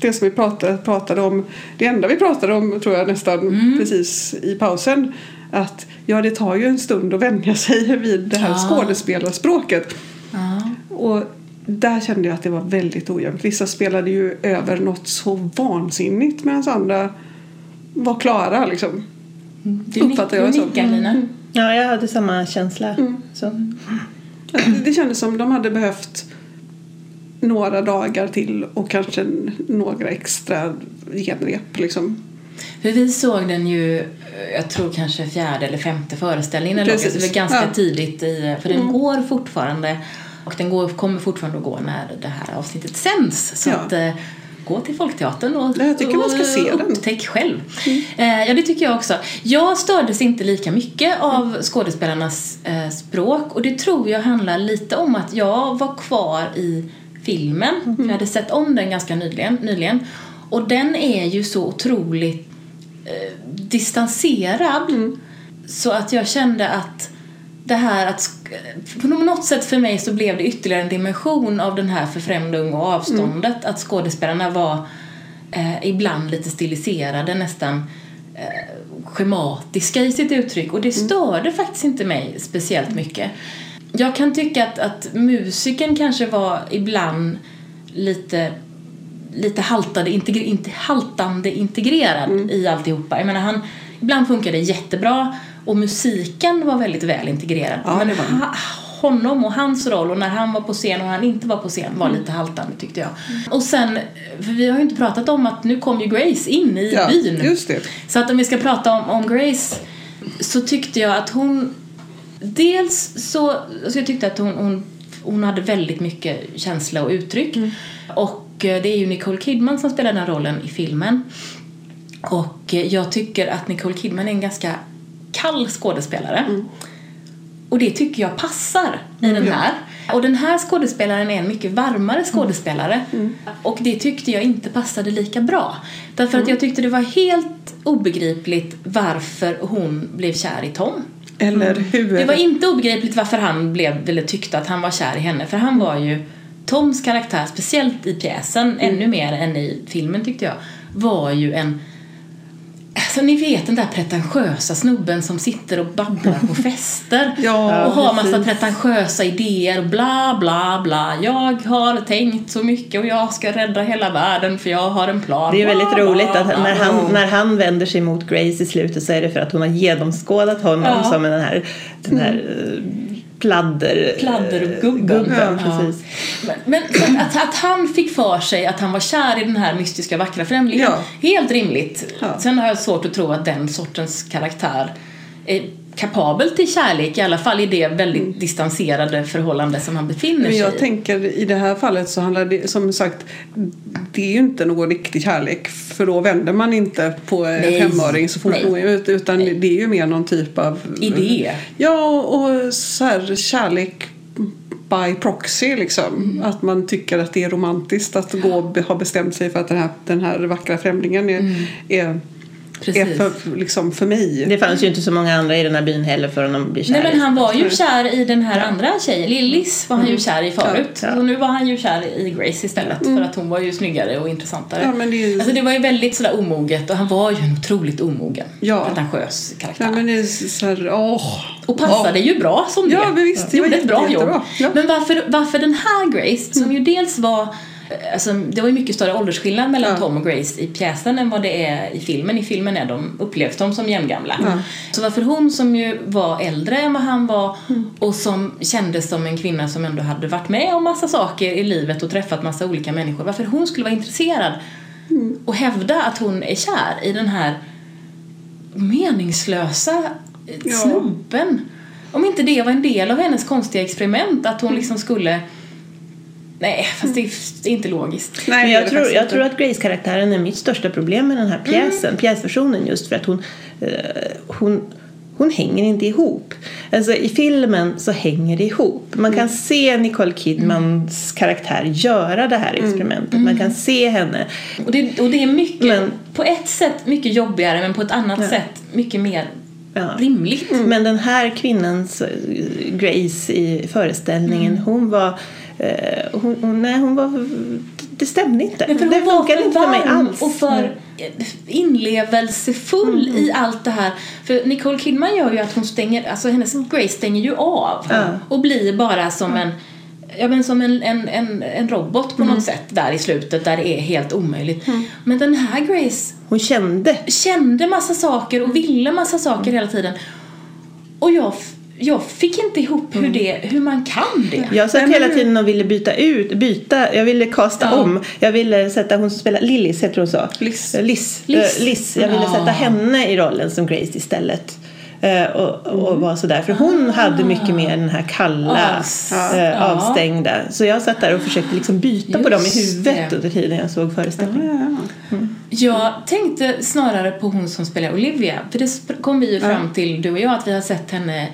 Det som vi pratade, pratade om, det enda vi pratade om tror jag nästan Mm. precis i pausen. Att ja, det tar ju en stund att vänja sig vid det här Ja. skådespelarspråket. Ja. Och där kände jag att det var väldigt ojämnt. Vissa spelade ju över något så vansinnigt medan andra var klara liksom. Du, jag du nickar Lina. Ja, jag hade samma känsla. Så. Det- Det kändes som de hade behövt några dagar till och kanske några extra genrep liksom. För vi såg den ju, jag tror kanske fjärde eller femte föreställningen eller något, Precis. så det var ganska Ja. tidigt i, för den går fortfarande och den går, kommer fortfarande att gå när det här avsnittet sänds. Så Ja. att eh, gå till Folkteatern och, Ja, jag tycker man ska och se den. upptäck själv. Eh, ja, det tycker jag också. Jag stördes inte lika mycket av skådespelarnas eh, språk och det tror jag handlar lite om att jag var kvar i filmen. Jag hade sett om den ganska nyligen, nyligen och den är ju så otroligt eh, distanserad så att jag kände att det här att på något sätt för mig så blev det ytterligare en dimension av den här förfrämdung och avståndet. Att skådespelarna var eh, ibland lite stiliserade nästan eh, schematiska i sitt uttryck. Och det störde faktiskt inte mig speciellt mycket. Jag kan tycka att, att musiken kanske var ibland lite lite haltade, integre, inte, haltande integrerad i alltihopa. Jag menar, han, ibland funkar det jättebra och musiken var väldigt väl integrerad. Ja, men ha, honom och hans roll och när han var på scen och han inte var på scen var lite haltande tyckte jag. Och sen, för vi har ju inte pratat om att nu kom ju Grace in i Ja, byn. just det. Så att om vi ska prata om, om Grace så tyckte jag att hon Dels så, så jag tyckte att hon, hon, hon hade väldigt mycket känsla och uttryck. Och eh, det är ju Nicole Kidman som spelar den rollen i filmen. Och eh, jag tycker att Nicole Kidman är en ganska kall skådespelare. Och det tycker jag passar i den här. Och den här skådespelaren är en mycket varmare skådespelare. Och det tyckte jag inte passade lika bra. Därför att jag tyckte det var helt obegripligt varför hon blev kär i Tom. Eller hur? Det var inte obegripligt varför han blev, eller tyckte att han var kär i henne. För han var ju, Toms karaktär, speciellt i pjäsen, ännu mer än i filmen tyckte jag, var ju en Alltså ni vet den där pretentiösa snubben som sitter och babblar på fester Ja, och har massa precis. pretentiösa idéer och bla bla bla. Jag har tänkt så mycket och jag ska rädda hela världen för jag har en plan. Det är väldigt Bla, bla, roligt att när han, när han vänder sig mot Grace i slutet så är det för att hon har genomskådat honom Ja. som den här, den här eh, pladder... Pladdergubben. gubben, Ja. precis. Men, men så att, att, han fick för sig att han var kär i den här mystiska vackra främlingen, Ja. helt rimligt. Ja. Sen har jag svårt att tro att den sortens karaktär är kapabel till kärlek, i alla fall i det väldigt distanserade förhållande som han befinner Mm. Men sig jag i. tänker i det här fallet så handlar det som sagt det är ju inte någon riktig kärlek för då vänder man inte på en Nej. femåring så fort Nej. är ute utan det är ju mer någon typ av Idé. Ja och så här kärlek by proxy liksom. Mm. Att man tycker att det är romantiskt att gå och ha bestämt sig för att den här, den här vackra främlingen är, Mm. är Precis. är för, liksom för mig. Det fanns ju inte så många andra i den här byn heller förrän de blir kära. Nej men han var ju kär i den här andra tjejen, Lillis var han ju kär i förut. Ja. Så nu var han ju kär i Grace istället för att hon var ju snyggare och intressantare. Ja, men det är ju- Alltså det var ju väldigt sådär omoget och han var ju en otroligt omogen, Ja. pretentiös karaktär. Nej, men det är så här, åh. Och passade ju bra som det. Ja, men visst, det var Gjorde ett bra jobb. Ja. Men varför, varför den här Grace, som ju dels var Alltså, det var ju mycket större åldersskillnad mellan Ja. Tom och Grace i pjäsen än vad det är i filmen. I filmen är de, upplevs de som jämngamla. Ja. Så varför hon som ju var äldre än vad han var Mm. och som kändes som en kvinna som ändå hade varit med om massa saker i livet och träffat massa olika människor. Varför hon skulle vara intresserad Mm. och hävda att hon är kär i den här meningslösa eh, Ja. snubben. Om inte det var en del av hennes konstiga experiment att hon liksom skulle Nej, fast det är, inte logiskt. Nej, Men jag, tror, jag tror att Grace-karaktären är mitt största problem med den här pjäsen, Mm. pjäsversionen just för att hon, eh, hon, hon hänger inte ihop. Alltså i filmen så hänger det ihop. Man Mm. kan se Nicole Kidmans karaktär göra det här experimentet. Man Mm. kan se henne. Och det, och det är mycket, Men- på ett sätt mycket jobbigare men på ett annat Ja. sätt mycket mer Ja. rimligt. Men den här kvinnans eh, Grace i föreställningen, Mm. hon var hon, hon, nej, hon var... Det stämde inte. För det funkade inte för mig alls. och för inlevelsefull Mm. i allt det här. För Nicole Kidman gör ju att hon stänger, alltså hennes Grace stänger ju av Ja. och blir bara som en Ja men som en, en, en, en robot på Mm. något sätt där i slutet där det är helt omöjligt. Men den här Grace Hon kände. kände massa saker och ville massa Mm. saker hela tiden. Och jag, jag fick inte ihop hur, det, hur man kan det. Jag satt hela tiden och ville byta ut, byta, jag ville kasta Ja. om. Jag ville sätta hon som spelar, Lillis heter hon så? Eh, Liz. Liz. Eh, Liz. Jag ville Ja. sätta henne i rollen som Grace istället. Eh, och, och Mm. vara sådär. För hon hade mycket mer den här kalla, eh, avstängda. Så jag satt där och försökte liksom byta på dem i Just huvudet det. under tiden jag såg föreställningen. Ja, Jag tänkte snarare på hon som spelar Olivia. För det kom vi ju fram till, du och jag, att vi har sett henne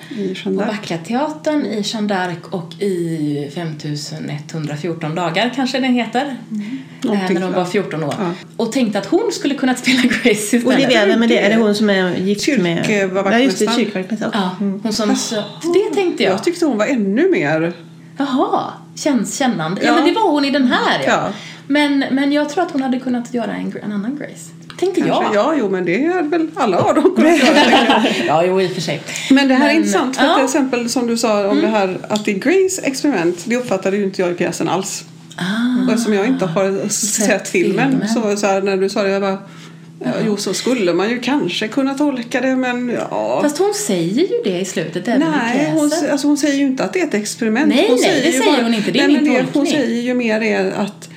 på d'Arc. Backateatern, i Jeanne d'Arc och i 5114 dagar kanske den heter. Eh, Någonting när de var sådär. 14 år. Ja. Och tänkte att hon skulle kunna spela Grace istället. Olivia, vem är det? Är det hon som är gift Kyrk- med... var Ja, just det, vaktmästaren. kyrkvaktmästaren. Ja, hon som... Så, det tänkte jag. Jag tyckte hon var ännu mer... Jaha, känns kännande. Ja. Ja. men det var hon i den här ja. Ja. Men, men jag tror att hon hade kunnat göra en, en annan Grace. Tänkte Kanske. jag. Ja, jo, men det hade väl alla av dem kunnat göra. ja, jo i och för sig. Men det här är Men, intressant. För ja. till exempel som du sa om det här att det är Grace experiment. Det uppfattade ju inte jag i pjäsen alls. Ah, Och eftersom jag inte har sett, filmen, filmen. så, så här, när du sa det jag bara ja, Jo så skulle man ju kanske kunna tolka det men ja. Fast hon säger ju det i slutet även i Nej, pjäsen. hon, alltså hon säger ju inte att det är ett experiment. Nej, hon nej, det ju säger hon inte. Det är nej, min men det Hon säger ju mer är att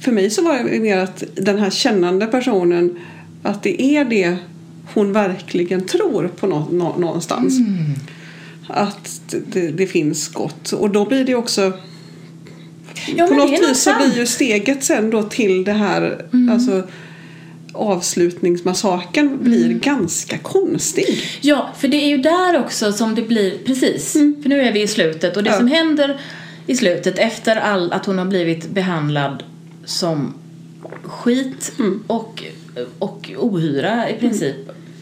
för mig så var det mer att den här kännande personen att det är det hon verkligen tror på nå, nå, någonstans. Mm. Att det, det finns gott. Och då blir det också ja, på något det vis så. Mm. blir ju steget sen då till det här alltså avslutningsmassakern blir Mm. ganska konstig. Ja, för det är ju där också som det blir, precis. För nu är vi i slutet och det Ja. som händer i slutet efter all, att hon har blivit behandlad som skit och, och ohyra i princip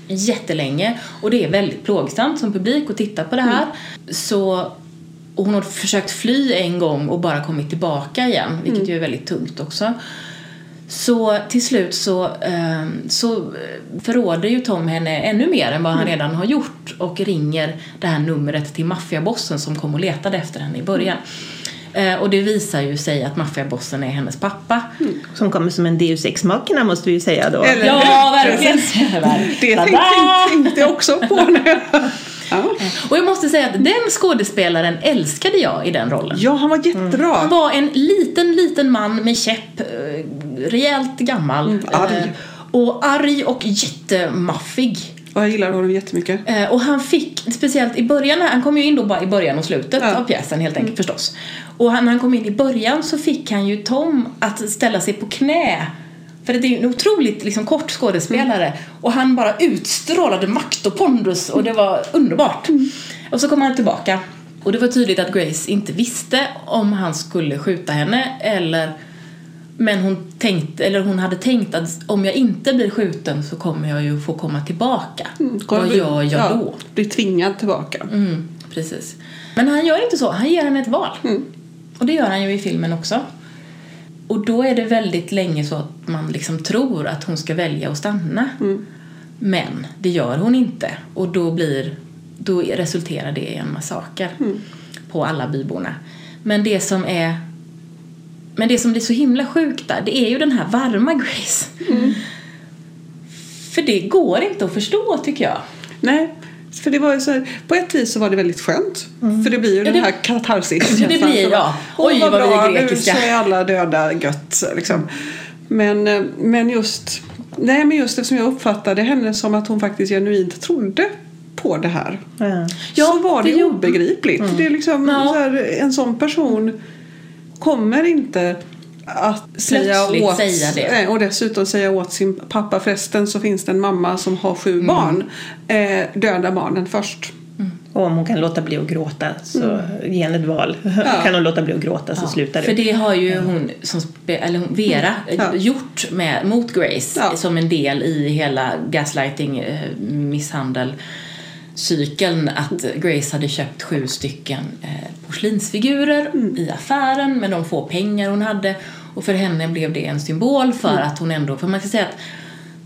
jättelänge och det är väldigt plågsamt som publik att titta på det här. Så, och hon har försökt fly en gång och bara kommit tillbaka igen, vilket ju är väldigt tungt också. Så till slut så, eh, så förråder ju Tom henne ännu mer än vad han redan har gjort och ringer det här numret till maffiabossen som kom och letade efter henne i början. Eh, och det visar ju sig att maffiabossen är hennes pappa. Som kommer som en deus ex machina måste vi ju säga då. Eller- Ja, verkligen! Det tänkte jag också på. När jag, ja. Och jag måste säga att den skådespelaren älskade jag i den rollen. ja, han var jättebra. Han var en liten, liten man med käpp, eh, rejält gammal. Mm, arg. eh, Och arg och jättemaffig. Och jag gillade honom jättemycket. Eh, och han fick, speciellt i början, han kom ju in då bara i början och slutet Ja. av pjäsen helt enkelt förstås. Och när han kom in i början så fick han ju Tom att ställa sig på knä. För det är ju en otroligt liksom, kort skådespelare. Och han bara utstrålade makt och pondus och det var underbart. Och så kom han tillbaka. Och det var tydligt att Grace inte visste om han skulle skjuta henne eller Men hon, tänkte, eller hon hade tänkt att om jag inte blir skjuten så kommer jag ju få komma tillbaka. Vad gör jag då? Blir tvingad tillbaka. Mm, precis. Men han gör inte så. Han ger henne ett val. Mm. Och det gör han ju i filmen också. Och då är det väldigt länge så att man liksom tror att hon ska välja att stanna. Mm. Men det gör hon inte. Och då, blir, då resulterar det i en massaker Mm. på alla byborna. Men det som är men det som blir så himla sjukt där, det är ju den här varma Grace. Mm. För det går inte att förstå tycker jag. Nej, för det var ju så här, på ett vis så var det väldigt skönt. För det blir ju Ja, den det- här katarsis. Det blir- ja. Oj, vad vad vi är bra, nu grekiska. så är alla döda gött. Liksom. Men, eh, men just Nej, men just eftersom jag uppfattade henne som att hon faktiskt genuint trodde på det här. Ja. Ja, så var det, det obegripligt. Det är liksom Ja. så här, en sån person kommer inte att säga åt, säga det. Och dessutom säga åt sin pappa förresten så finns det en mamma som har sju Mm. barn. Eh, döda barnen först. Och om hon kan låta bli att gråta så ge henne ett val. Kan hon låta bli att gråta så slutar För det. det har ju hon, som spe, eller hon, Vera, Ja. gjort med, mot Grace Ja. som en del i hela gaslighting, eh, misshandel cykeln att Grace hade köpt sju stycken eh, porslinsfigurer i affären med de få pengar hon hade och för henne blev det en symbol för att hon ändå, för man kan säga att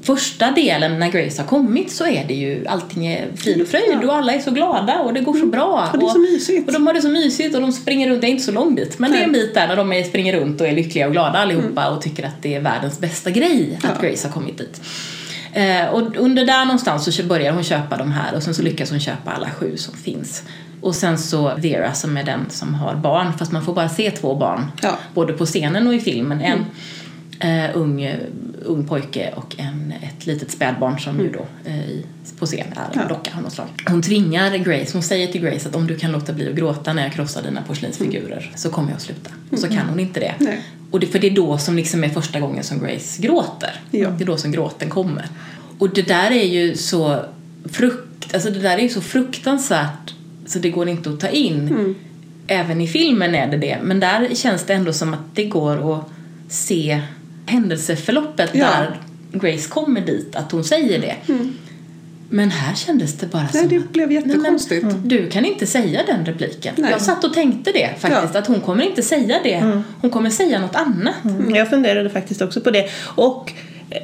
första delen när Grace har kommit så är det ju allting är frid och fröjd och alla är så glada och det går så bra. Och det är så mysigt. Och de har det så mysigt och de springer runt, det är inte så lång bit men det är en Nej. bit där när de springer runt och är lyckliga och glada allihopa och tycker att det är världens bästa grej att Ja. Grace har kommit dit. Eh, och under där någonstans så börjar hon köpa de här och sen så lyckas hon köpa alla sju som finns. Och sen så Vera som är den som har barn, fast man får bara se två barn. Ja. Både på scenen och i filmen. En eh, ung, ung pojke och en, ett litet spädbarn som ju då eh, på scen är en Ja. docka av något slag. Hon tvingar Grace, hon säger till Grace att om du kan låta bli att gråta när jag krossar dina porslinsfigurer så kommer jag att sluta. Och så kan hon inte det. Nej. Och det, för det är då som liksom är första gången som Grace gråter. Ja. Det är då som gråten kommer. Och det där är ju så frukt, alltså det där är ju så fruktansvärt så det går inte att ta in. Mm. Även i filmen är det det. Men där känns det ändå som att det går att se händelseförloppet Ja. där Grace kommer dit, att hon säger det. Men här kändes det bara Nej, som det att blev jättekonstigt. Nej, men, du kan inte säga den repliken. Nej. Jag satt och tänkte det faktiskt, Ja. att hon kommer inte säga det. Hon kommer säga något annat. Mm, Jag funderade faktiskt också på det. Och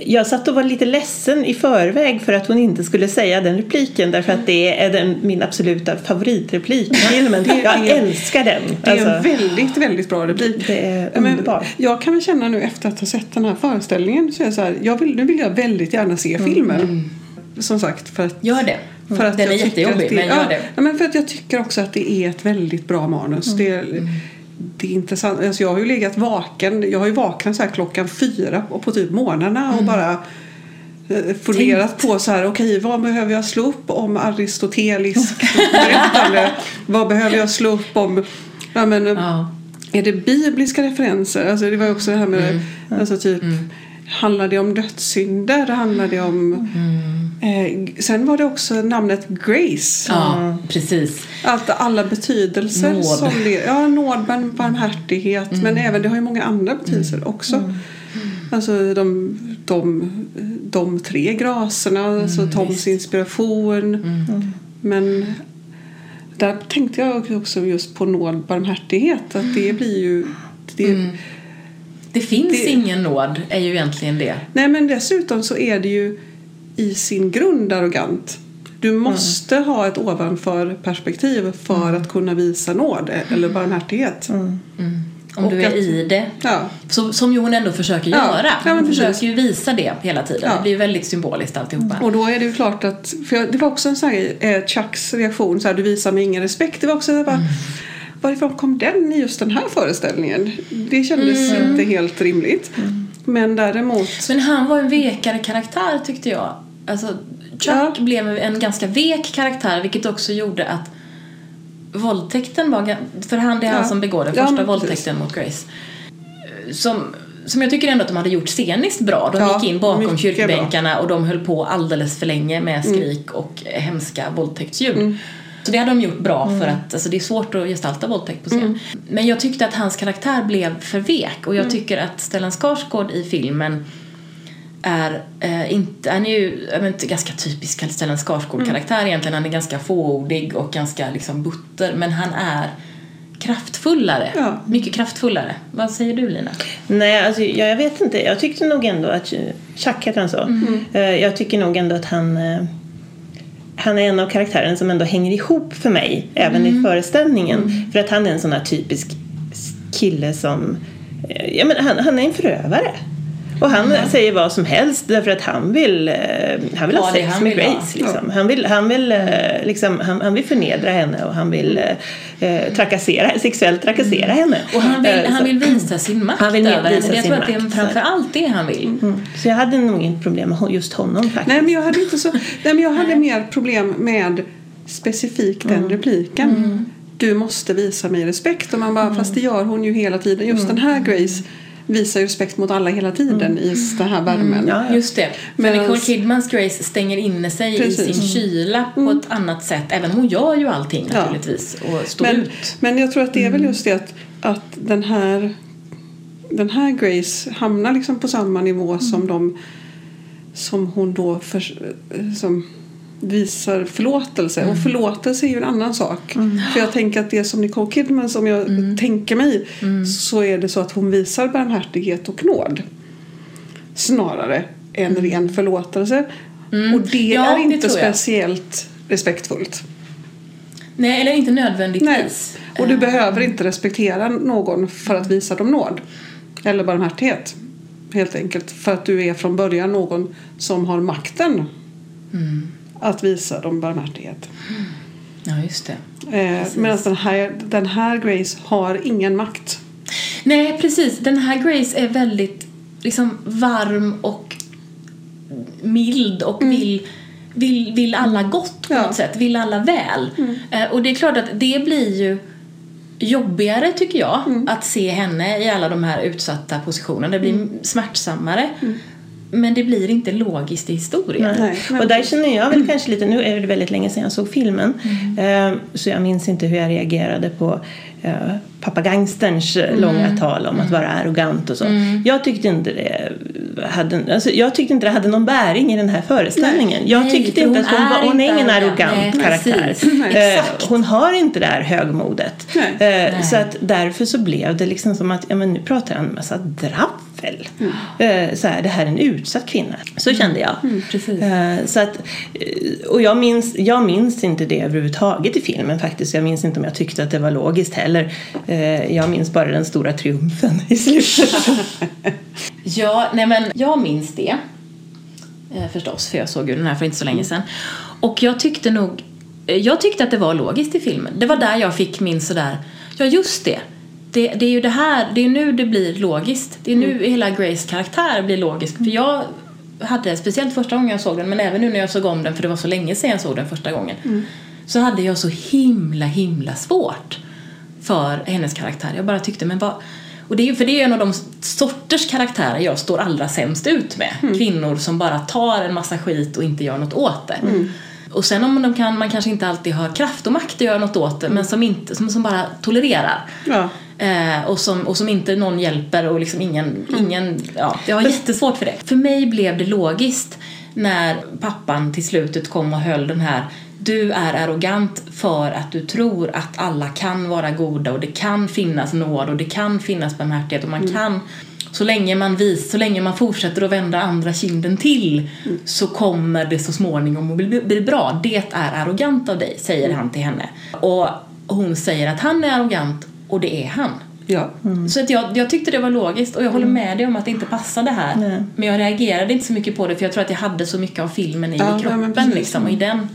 jag satt och var lite ledsen i förväg för att hon inte skulle säga den repliken därför att det är den, min absoluta favoritreplik i filmen. Jag älskar den. Det är en Alltså, väldigt, väldigt bra replik. det är Ja, men underbart. Jag kan väl känna nu efter att ha sett den här föreställningen så är jag så här, jag vill, nu vill jag väldigt gärna se filmen. Som sagt, för att Gör det. För att den är jag jättejobbig, att det, men gör det. Ja, men för att jag tycker också att det är ett väldigt bra manus. Det, är, det är intressant. Alltså jag har ju legat vaken. Jag har ju vaknat så här klockan fyra och på typ morgnarna och bara eh, funderat på så här, okej vad behöver jag slå upp om aristoteliskt berättande? vad behöver jag slå upp om ja, men, Ja. är det bibliska referenser? Alltså det var också det här med alltså typ Handlar det om dödssynder? Handlar det om... Eh, sen var det också namnet Grace. Ja, precis. Allt, alla betydelser. Nåd. Som det, ja, nåd, men barmhärtighet. Men även det har ju många andra betydelser också. Alltså de, de, de tre graserna, alltså Toms inspiration. Men där tänkte jag också just på nåd, barmhärtighet. Att det blir ju... Det, Det finns Det- ingen nåd, är ju egentligen det. Nej men dessutom så är det ju i sin grund arrogant. Du måste ha ett ovanför perspektiv för att kunna visa nåd eller barmhärtighet. Om Och du är att- i det. Ja. Så, som ju hon ändå försöker Ja, göra. ja, hon precis. försöker ju visa det hela tiden. Ja. Det blir ju väldigt symboliskt alltihopa. Och då är det ju klart att, för jag, det var också en sån här eh, Chucks reaktion, så här, du visar mig ingen respekt. Det var också så här, bara, varifrån kom den i just den här föreställningen? Det kändes inte helt rimligt. Men däremot, Men han var en vekare karaktär tyckte jag. Alltså, Chuck Ja. blev en ganska vek karaktär vilket också gjorde att våldtäkten var... För han, det är han Ja. som begår den första våldtäkten mot Grace. Som, som jag tycker ändå att de hade gjort sceniskt bra. De gick in bakom kyrkbänkarna och de höll på alldeles för länge med Mm. skrik och hemska våldtäktsljud. Så det hade de gjort bra för att alltså, det är svårt att gestalta våldtäkt på scen. Men jag tyckte att hans karaktär blev för vek och jag tycker att Stellan Skarsgård i filmen är eh, inte, han är ju jag vet ganska typisk Stellan Skarsgård-karaktär egentligen. Han är ganska fåordig och ganska liksom butter men han är kraftfullare. Ja. Mycket kraftfullare. Vad säger du Lina? Nej, alltså, jag, jag vet inte. Jag tyckte nog ändå att... Chuck heter han så. Eh, Jag tycker nog ändå att han... Han är en av karaktärerna som ändå hänger ihop för mig, även i föreställningen. För att han är en sån här typisk kille som... eh, Ja, men han, han är en förövare. Och han säger vad som helst därför att han vill, eh, han vill ha sex han med vill. Grace. Liksom. Han, vill, han, vill, eh, liksom, han, han vill förnedra henne och han vill eh, eh, trakassera, sexuellt trakassera henne. Och han vill, han vill visa sin makt Han vill över henne. Jag sin tror att det är makt, framför allt det han vill. Mm. Så jag hade nog inget problem med just honom faktiskt. Nej men jag hade inte så, nej men jag hade mer problem med specifikt den repliken. Du måste visa mig respekt. Och man bara, fast det gör hon ju hela tiden. Just den här Grace visar ju respekt mot alla hela tiden i den här värmen. Ja, ja. Just det. För Medans- Nicole Kidmans Grace stänger inne sig i Precis. sin kyla på ett annat sätt. Även hon gör ju allting Ja. naturligtvis och står Men, ut. men jag tror att det är väl just det att, att den här den här Grace hamnar liksom på samma nivå som de som hon då för, som visar förlåtelse. Och förlåtelse är ju en annan sak. För jag tänker att det som Nicole Kidman som jag tänker mig så är det så att hon visar barmhärtighet och nåd. Snarare än ren förlåtelse. Och det Ja, är inte speciellt respektfullt. Nej, eller inte nödvändigtvis. Nej. Och du behöver inte respektera någon för att visa dem nåd. Eller barmhärtighet. Helt enkelt. För att du är från början någon som har makten att visa dem barmhärtighet. Ja, just det. Eh, Medan den här, den här Grace har ingen makt. Nej, precis. Den här Grace är väldigt liksom varm och mild och vill, vill, vill alla gott på Ja. något sätt. Vill alla väl. Eh, och det är klart att det blir ju jobbigare tycker jag att se henne i alla de här utsatta positionerna. Det blir smärtsammare. Men det blir inte logiskt i historien. Nej, och där känner jag väl kanske lite, nu är det väldigt länge sedan jag såg filmen Mm. eh, så jag minns inte hur jag reagerade på eh, pappa gangsterns eh, Mm. långa tal om att vara arrogant och så. Jag tyckte inte det hade, alltså, jag tyckte inte det hade någon bäring i den här föreställningen. Jag Nej, tyckte för inte att hon är var, hon är ingen arrogant. Nej, karaktär. Nej. Hon har inte det här högmodet. Nej. Så att därför så blev det liksom som att ja, men nu pratar han en massa draffel. Mm. Eh, så här, det här är en utsatt kvinna. Så kände jag. precis. Eh, så att, eh, och jag minns, jag minns inte det överhuvudtaget i filmen faktiskt. Jag minns inte om jag tyckte att det var logiskt heller. Jag minns bara den stora triumfen i slutet. Ja, nej men jag minns det. Förstås, för jag såg ju den här för inte så länge sedan. Och jag tyckte nog, jag tyckte att det var logiskt i filmen. Det var där jag fick min sådär, ja just det. Det, det är ju det här, det är nu det blir logiskt. Det är nu hela Grace karaktär blir logisk. För jag hade, speciellt första gången jag såg den, men även nu när jag såg om den, för det var så länge sedan jag såg den första gången. Så hade jag så himla, himla svårt för hennes karaktär. Jag bara tyckte, men vad... Och det är, för det är en av de sorters karaktärer jag står allra sämst ut med. Kvinnor som bara tar en massa skit och inte gör något åt det. Och sen om de kan, man kanske inte alltid har kraft och makt att göra något åt det, men som, inte, som, som bara tolererar. Ja. Eh, och, som, och som inte någon hjälper och liksom ingen, ingen ja, jag har jättesvårt för det. För mig blev det logiskt när pappan till slutet kom och höll den här du är arrogant för att du tror att alla kan vara goda och det kan finnas nåd och det kan finnas barmhärtighet och man kan så länge man vis, så länge man fortsätter att vända andra kinden till så kommer det så småningom att bli, bli bra. Det är arrogant av dig, säger han till henne. Och hon säger att han är arrogant och det är han. Ja. Så att jag, jag tyckte det var logiskt och jag håller med dig om att det inte passade här. Nej. Men jag reagerade inte så mycket på det för jag tror att jag hade så mycket av filmen i Ja, kroppen liksom och i den.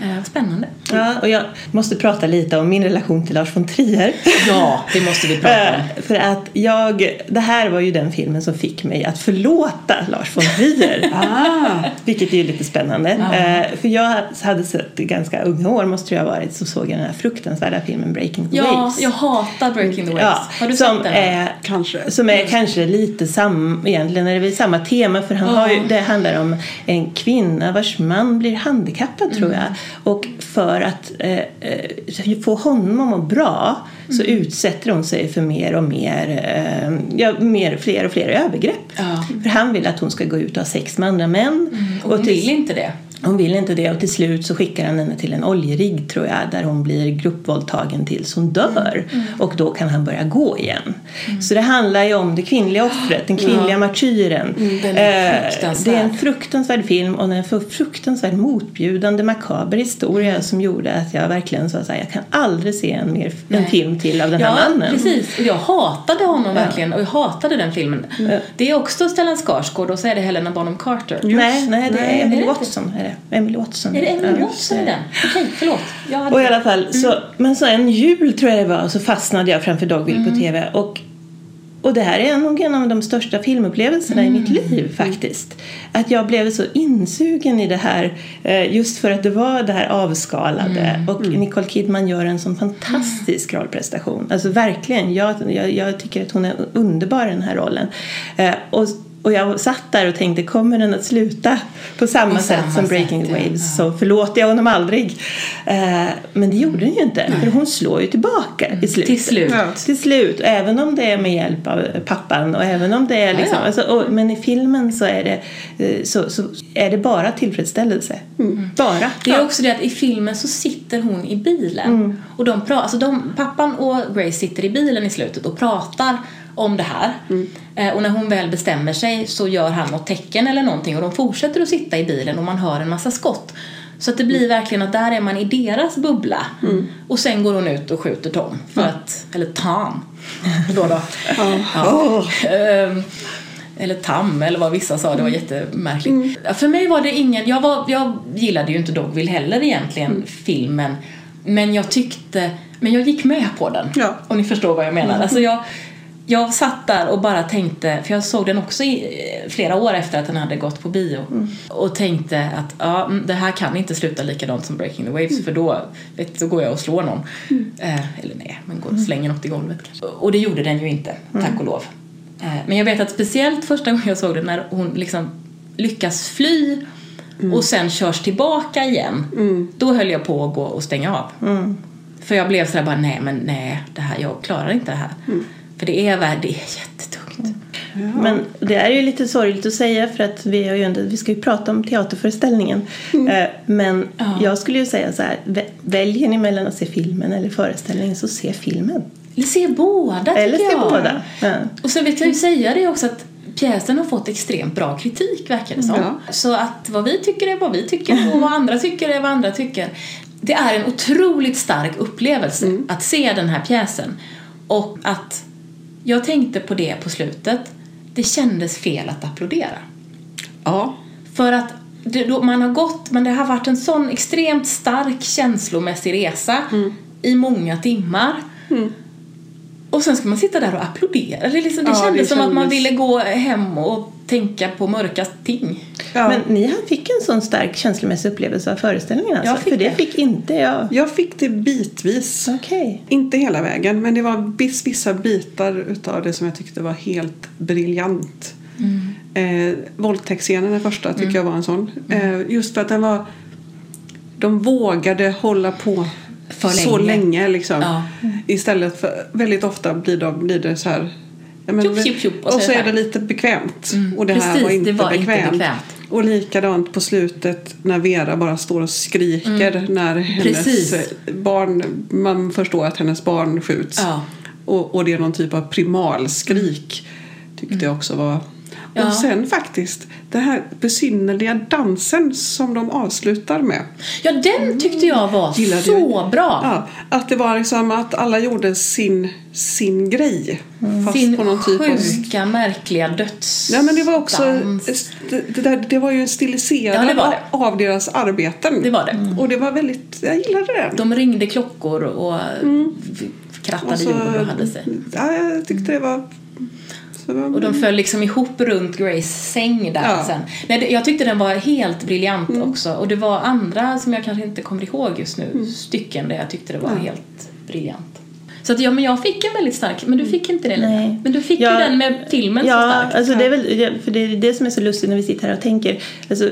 Eh, spännande. ja, och jag måste prata lite om min relation till Lars von Trier. Ja, det måste vi prata om. Eh, För att jag, det här var ju den filmen som fick mig att förlåta Lars von Trier. Ah. Vilket är ju lite spännande. Ja. Eh, för jag hade sett i ganska unga år måste jag ha varit så såg jag den här fruktansvärda filmen Breaking the Ja, Waves. jag hatar Breaking the Waves. Ja, Har du som sett den? Är, Kanske. Som är kanske lite sam, egentligen är det väl samma tema för han har ju, det handlar om en kvinna vars man blir handikappad tror jag. Och för att eh, eh, få honom att må bra så Mm. utsätter hon sig för mer och mer, eh, ja, mer fler och fler övergrepp. Ja. För han vill att hon ska gå ut och ha sex med andra män. Och hon till- vill inte det. Hon vill inte det och till slut så skickar han henne till en oljerigg tror jag där hon blir gruppvåldtagen tills hon dör. Och då kan han börja gå igen. Så det handlar ju om det kvinnliga offret, den kvinnliga martyren. den är Eh, fruktansvärd. det är en fruktansvärd film och en fruktansvärt motbjudande makaber historia som gjorde att jag verkligen sa här, jag kan aldrig se en, mer, en film till av den här Ja, mannen. precis. Och jag hatade honom verkligen och jag hatade den filmen. Det är också Stellan Skarsgård och så är det Helena Bonham Carter. Nej, nej, det Nej, är Emily? Watson. Det? Emily Watson. Är det Emily Ja, Watson är den? Okej, förlåt. Jag hade... Och i alla fall, så, men så en jul tror jag det var så fastnade jag framför Dogville på tv och, och det här är nog en av de största filmupplevelserna i mitt liv faktiskt. Att jag blev så insugen i det här eh, just för att det var det här avskalade och Nicole Kidman gör en sån fantastisk rollprestation. Alltså verkligen, jag, jag, jag tycker att hon är underbar i den här rollen. Eh, och och jag satt där och tänkte, kommer den att sluta på samma På sätt samma som Breaking sätt, the ja. Waves så förlåter jag honom aldrig. Eh, men det gjorde den ju inte, för hon slår ju tillbaka i slutet. Till slut. Ja. Till slut, även om det är med hjälp av pappan och även om det är liksom. Alltså, och, men i filmen så är det, eh, så, så är det bara tillfredsställelse. Bara. Det är också det att i filmen så sitter hon i bilen. Och de pra- alltså de, pappan och Grace sitter i bilen i slutet och pratar om det här. Eh, och när hon väl bestämmer sig så gör han något tecken eller någonting och de fortsätter att sitta i bilen och man hör en massa skott. Så att det blir verkligen att där är man i deras bubbla. Och sen går hon ut och skjuter Tom. För att, eller Tom. Då då. Ja. Ehm, eller Tam eller vad vissa sa, det var jättemärkligt. Ja, För mig var det ingen, jag, var, jag gillade ju inte Dogville heller egentligen, filmen. Men jag tyckte, men jag gick med på den. Ja. Om ni förstår vad jag menar. Alltså jag, jag satt där och bara tänkte, för jag såg den också i eh, flera år efter att den hade gått på bio. Och tänkte att ja, mm, det här kan inte sluta likadant som Breaking the Waves för då, vet, då går jag och slår någon. Eh, eller nej, men går och slänger något i golvet kanske. Och det gjorde den ju inte, tack och lov. Eh, men jag vet att speciellt första gången jag såg den när hon liksom lyckas fly och sen körs tillbaka igen. Då höll jag på att gå och stänga av. För jag blev sådär bara, nej men nej, det här, jag klarar inte det här. För det är, det är jättetungt. Men det är ju lite sorgligt att säga för att vi, har ju ändå, vi ska ju prata om teaterföreställningen. Eh, Men Ja. jag skulle ju säga så här, vä- väljer ni mellan att se filmen eller föreställningen så se filmen. Eller se båda Eller se jag. båda. Ja. Och sen vet jag ju säga det också att pjäsen har fått extremt bra kritik verkar det som. Ja. Så att vad vi tycker är vad vi tycker och vad andra tycker är vad andra tycker. Det är en otroligt stark upplevelse att se den här pjäsen. Och att jag tänkte på det på slutet. Det kändes fel att applådera. Ja. För att det, man har gått, men det har varit en sån extremt stark känslomässig resa i många timmar. Och sen ska man sitta där och applådera. Det, liksom, det Ja, kändes det som att man ville gå hem och tänka på mörka ting. ja. Men ni fick en sån stark känslomässig upplevelse av föreställningen alltså? Jag fick för det det. fick inte jag. Jag fick det bitvis. Okej. Inte hela vägen, men det var viss, vissa bitar utav det som jag tyckte var helt briljant. Eh, våldtäktsscenen, den första, tycker jag var en sån. Eh, just för att den var... De vågade hålla på För så länge. länge. liksom. Ja. Istället för... Väldigt ofta blir, de, blir det så här... Men, Tjup, tjup, tjup, och och, så så är det lite bekvämt. Mm, Och det här precis, var inte det var inte bekvämt. bekvämt. Och likadant på slutet när Vera bara står och skriker när hennes Mm. Precis. barn, man förstår att hennes barn skjuts. Ja. Och, och det är någon typ av primalskrik. Tyckte jag också var. Ja. Och sen faktiskt den här besynnerliga dansen som de avslutar med. Ja, den tyckte jag var Gillade så du? bra. Ja, att det var liksom att alla gjorde sin, sin grej. Fast Sin på någon typ av... sjuka, märkliga döds... Ja men det var också, det, där, det var ju en stiliserad Ja, det det. av deras arbeten. Det var det. Och det var väldigt, jag gillade det. De ringde klockor och krattade Och så- jorden och hade sig. Ja, jag tyckte det var... Var Och de föll liksom ihop runt Grace säng där Ja. sen. Nej, jag tyckte den var helt briljant också. Och det var andra som jag kanske inte kommer ihåg just nu, stycken där jag tyckte det var helt briljant. Så att ja, men jag fick en väldigt stark, men du fick inte det Lina. Nej. Men du fick Ja. ju den med filmen ja, så starkt. Alltså det är väl, ja, för det är det som är så lustigt när vi sitter här och tänker. Alltså,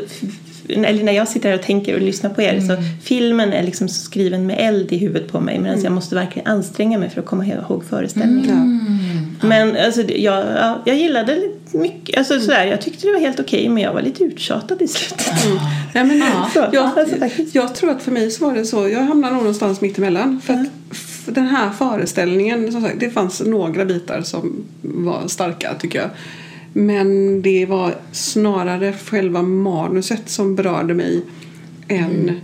eller när jag sitter här och tänker och lyssnar på er så filmen är liksom skriven med eld i huvudet på mig medan jag måste verkligen anstränga mig för att komma ihåg föreställningen. Men alltså, jag, ja, jag gillade mycket, alltså, sådär, jag tyckte det var helt okej men jag var lite uttjatad i slutet. Nej, men, Ja. jag, Alltså, jag tror att för mig så var det så. Jag hamnar nog någonstans mitt emellan. För att den här föreställningen, som sagt, det fanns några bitar som var starka tycker jag. Men det var snarare själva manuset som berörde mig än,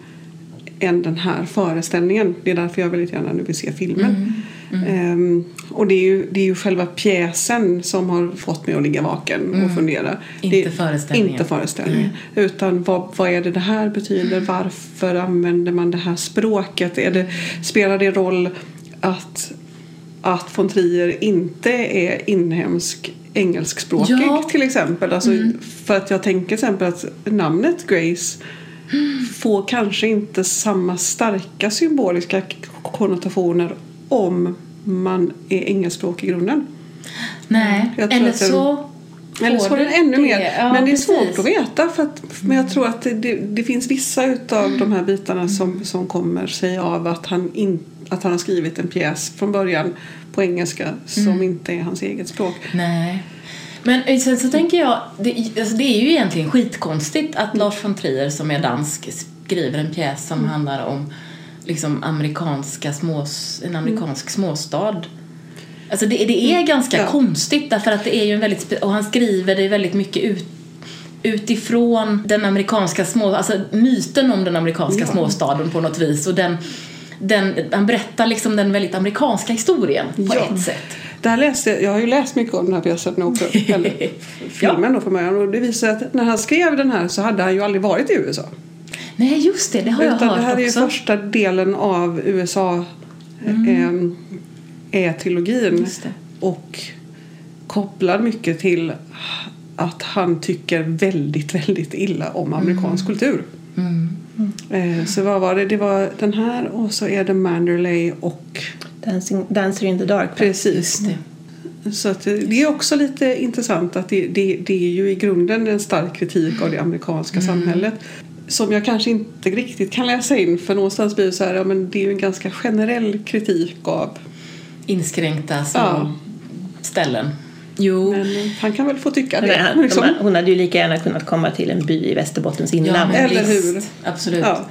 än den här föreställningen. Det är därför jag väldigt gärna nu vill se filmen. Ehm, och det är, ju, det är ju själva pjäsen som har fått mig att ligga vaken och fundera. Inte det, föreställningen. Inte föreställningen. Utan vad, vad är det det här betyder? Varför använder man det här språket? Är det, spelar det roll att, att von Trier inte är inhemsk engelskspråkig Ja. till exempel? Alltså, För att jag tänker till exempel att namnet Grace får kanske inte samma starka symboliska konnotationer om man är engelskspråkig i grunden. Nej, eller den- så Eller får så det du ännu det. mer. Ja, men det är precis. svårt att veta. För att, men jag tror att det, det, det finns vissa utav de här bitarna som, som kommer sig av att han, in, att han har skrivit en pjäs från början på engelska som inte är hans eget språk. Nej. Men eh, sen så tänker jag, det, alltså det är ju egentligen skitkonstigt att Lars von Trier som är dansk skriver en pjäs som handlar om liksom amerikanska små, en amerikansk småstad. Alltså det, det är ganska Ja. konstigt därför att det är ju en väldigt, och han skriver det väldigt mycket ut utifrån den amerikanska små, alltså myten om den amerikanska Ja. småstaden på något vis och den, den, han berättar liksom den väldigt amerikanska historien på Ja. ett sätt. Där läste, jag har ju läst mycket om den här pjäsen också, eller filmen då från början. Och det visar att när han skrev den här så hade han ju aldrig varit i USA. Nej, just det, det har jag Utan hört det här är ju också. första delen av USA mm. Är trilogin och kopplar mycket till att han tycker väldigt, väldigt illa om amerikansk kultur. Mm. Eh, Så vad var det? Det var den här och så är det Manderley och Dancing, Dancer in the dark. precis. Så att det det är också lite intressant att det, det, det är ju i grunden en stark kritik av det amerikanska samhället. Som jag kanske inte riktigt kan läsa in för någonstans blir det så här, ja men det är ju en ganska generell kritik av Inskränkta små Ja. ställen. Jo. Men han kan väl få tycka Nej, det. han, liksom. hon hade ju lika gärna kunnat komma till en by i Västerbottens Ja, inland. men Eller hur? Absolut. Ja.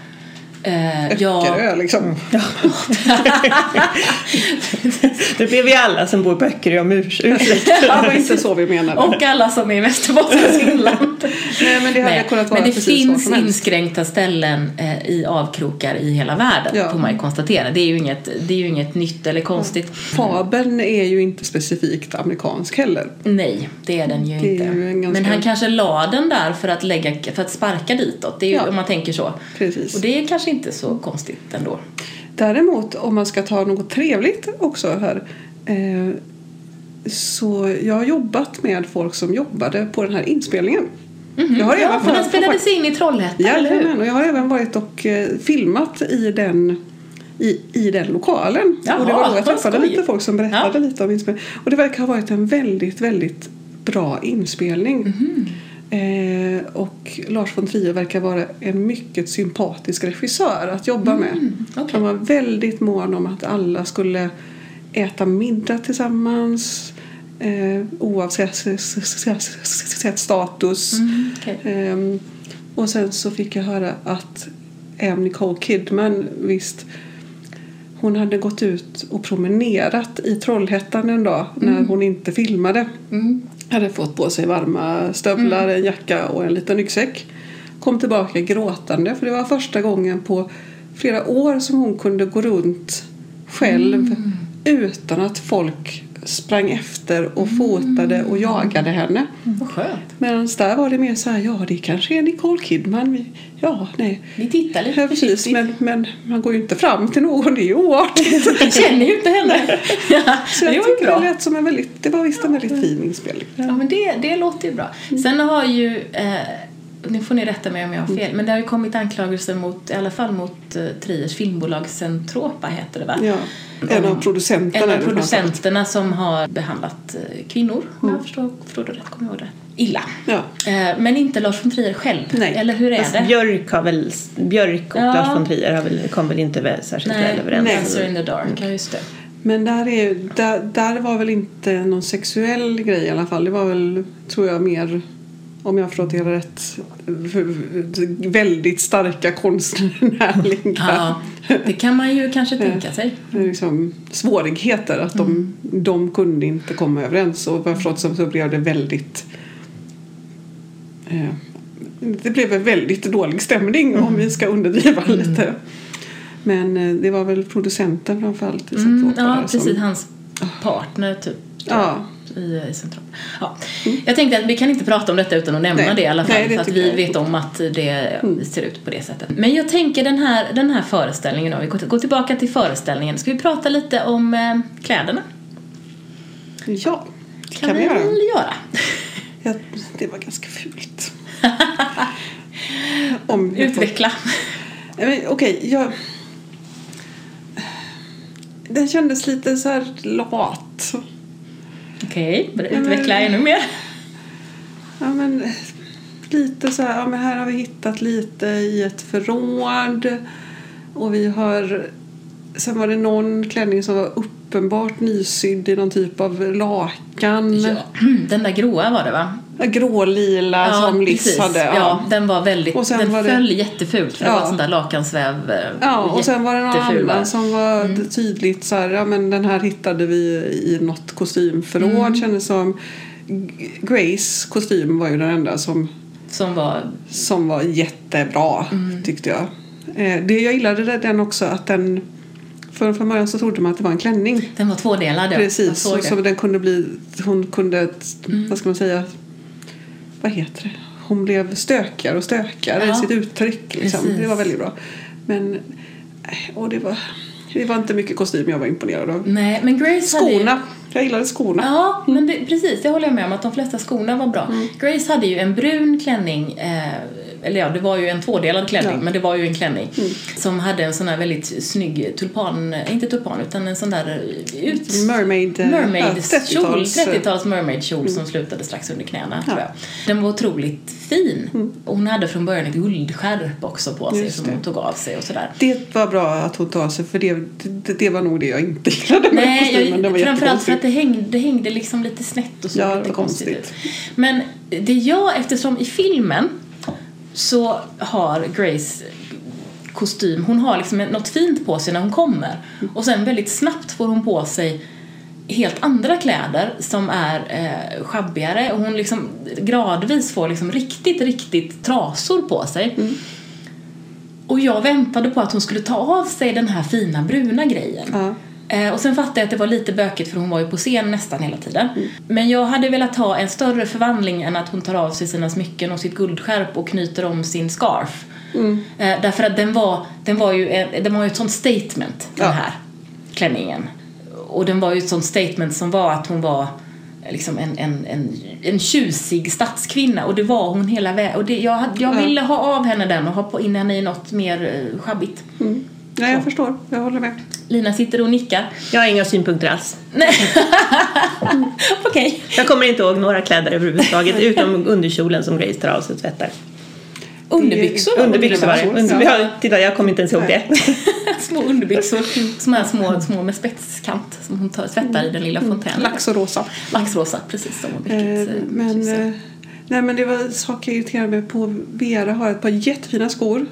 Eh, ja. Öckerö liksom. det blev vi alla som bor på Öckerö om urs- ursäkt. Det var inte så vi menade. Och alla som är i Västerbottens inland. Nej men det hade Nej, kunnat vara men det finns inskränkta ställen eh, i avkrokar i hela världen, Ja. får man ju konstatera. Det är ju inget, det är ju inget nytt eller konstigt. Fabeln är ju inte specifikt amerikansk heller. Nej, det är den ju Det inte. ju ganska- Men han kanske la den där för att, lägga, för att sparka ditåt, det är ju, Ja. om man tänker så. Precis. Och det är kanske inte så konstigt ändå. Däremot om man ska ta något trevligt också här. Eh, så jag har jobbat med folk som jobbade på den här inspelningen. Jag har. Ja, även för den spelades in i Trollhättan, eller hur? Och jag har även varit och eh, filmat i den, i, i den lokalen. Jaha, och det var då jag träffade skoj. lite folk som berättade Ja. lite om inspelningen. Och det verkar ha varit en väldigt, väldigt bra inspelning. Mhm. Eh, och Lars von Trier verkar vara en mycket sympatisk regissör att jobba med. Mm, okej. Han var väldigt mån om att alla skulle äta middag tillsammans eh, oavsett status. Mm, okej. Ehm, och sen så fick jag höra att även Nicole Kidman visst hon hade gått ut och promenerat i Trollhättan en dag när hon inte filmade. Mm. Hade fått på sig varma stövlar, en jacka och en liten ryggsäck. Kom tillbaka gråtande för det var första gången på flera år som hon kunde gå runt själv utan att folk sprang efter och fotade och jagade henne. Vad skönt. Medan där var det mer så här, ja det kanske är Nicole Kidman. Ja, nej. Vi tittar lite precis, men, men man går ju inte fram till någon, det är ju oartigt. Jag känner ju inte henne. ja, Så det jag tycker bra. det lät som en väldigt, det var visst en väldigt fin inspelning. Ja, men det, det låter ju bra. Sen har ju, eh, nu får ni rätta mig om jag har fel, men det har ju kommit anklagelser mot, i alla fall mot eh, Triers filmbolag Centropa heter det va? Ja, en av producenterna. En av producenterna som har behandlat eh, kvinnor, om jag förstår, förstår det rätt, kommer jag ihåg det. illa. Ja. Eh, men inte Lars von Trier själv. Nej. Eller hur är Fast det? Björk, har väl, Björk och Ja. Lars von Trier har väl, kom väl inte väl särskilt Nej, väl överens. Dancer in the dark, ja just det. Men där, är, där, där var väl inte någon sexuell grej i alla fall. Det var väl, tror jag, mer, om jag har förstått det hela rätt, väldigt starka konstnärliga Ja, det kan man ju kanske tänka sig. liksom, svårigheter. Att de, de kunde inte komma överens. Och vad jag har förstått så blev det väldigt... Eh, det blev en väldigt dålig stämning om vi ska underdriva lite. Men eh, det var väl producenten framförallt. Mm, ja, som- precis. Hans partner typ. Ja. I, i central. Ja. Jag tänkte att vi kan inte prata om detta utan att nämna Nej. det i alla fall. Nej, för att vi jag vet om att det ser ut på det sättet. Men jag tänker den här, den här föreställningen då. Vi går, tillbaka till föreställningen. Ska vi prata lite om eh, kläderna? Ja, det kan kan vi vi göra. göra. Ja, det var ganska fult. Om Utveckla. Okej, jag... Den kändes lite så här lat. Okej, okay, utveckla ännu mer. Ja, men lite så här, ja men här har vi hittat lite i ett förråd. Och vi har... Sen var det någon klänning som var uppenbart nysydd i någon typ av lakan. Ja, den där gråa var det va? Grålila som Liz precis. hade. Ja. den var väldigt, Och sen den var det- föll jättefult för det Ja. var ett sånt där lakansväv. eh, Ja, och sen var det någon annan som var Mm. tydligt så här, ja men den här hittade vi i något kostymförråd. Mm. Kändes som Grace kostym var ju den enda som, Som var, som var jättebra Mm. tyckte jag. Eh, det jag gillade det- den också att den för från början så trodde man att det var en klänning. den var tvådelad ja. Jag Precis, såg så, det. så den kunde bli, hon kunde, Mm. vad ska man säga, vad heter det? Hon blev stökigare och stökigare Ja. i sitt uttryck. Liksom. Precis. Det var väldigt bra. Men, eh, och det var, det var inte mycket kostym jag var imponerad av. Nej, men Grace hade ju... Jag gillade skorna. Ja, men det, precis, det håller jag med om att de flesta skorna var bra. Mm. Grace hade ju en brun klänning, eh, eller ja, det var ju en tvådelad klänning, Ja. Mm. men det var ju en klänning som hade en sån här väldigt snygg tulpan, eh, inte tulpan, utan en sån där ut... Mermaid, eh, Mermaid-kjol, ja, 30-tals, eh, 30-tals mermaid-kjol som slutade strax under knäna Ja. tror jag. Den var otroligt fin. Och hon hade från början ett guldskärp också på sig Just som det. hon tog av sig och sådär. Det var bra att hon tog av sig för det, det, det var nog det jag inte gillade med Nej, kostymen. Den var framförallt för att det hängde, det hängde liksom lite snett och så Ja, lite konstigt konstigt. Men det jag, eftersom i filmen så har Grace kostym, hon har liksom något fint på sig när hon kommer och sen väldigt snabbt får hon på sig helt andra kläder som är eh, sjabbigare och hon liksom gradvis får liksom riktigt, riktigt trasor på sig. Och jag väntade på att hon skulle ta av sig den här fina bruna grejen. Ja. Eh, och sen fattade jag att det var lite bökigt för hon var ju på scen nästan hela tiden. Men jag hade velat ha en större förvandling än att hon tar av sig sina smycken och sitt guldskärp och knyter om sin scarf. Eh, därför att den var, den var ju en, den var ju ett sånt statement, den Ja. här klänningen. Och den var ju ett sånt statement som var att hon var liksom en, en, en, en tjusig stadskvinna och det var hon hela vägen. Och det, jag, jag Ja. ville ha av henne den och ha in henne i något mer eh, sjabbigt. Mm. Nej, jag förstår. Jag håller med. Lina sitter och nickar. Jag har inga synpunkter alls. Nej. Okej. Jag kommer inte ihåg några kläder överhuvudtaget utom underkjolen som Grace tar av sig och tvättar. Underbyxor Underbyxor var det. Under, ja. ja. Titta, jag kommer inte ens ihåg det. små underbyxor. Som här små, små med spetskant som hon tar, tvättar i den lilla fontänen. Lax och rosa. Laxrosa, precis som hon Eh, mycket eh, men, eh, nej, men det var saker jag irriterade mig på. Vera har ett par jättefina skor.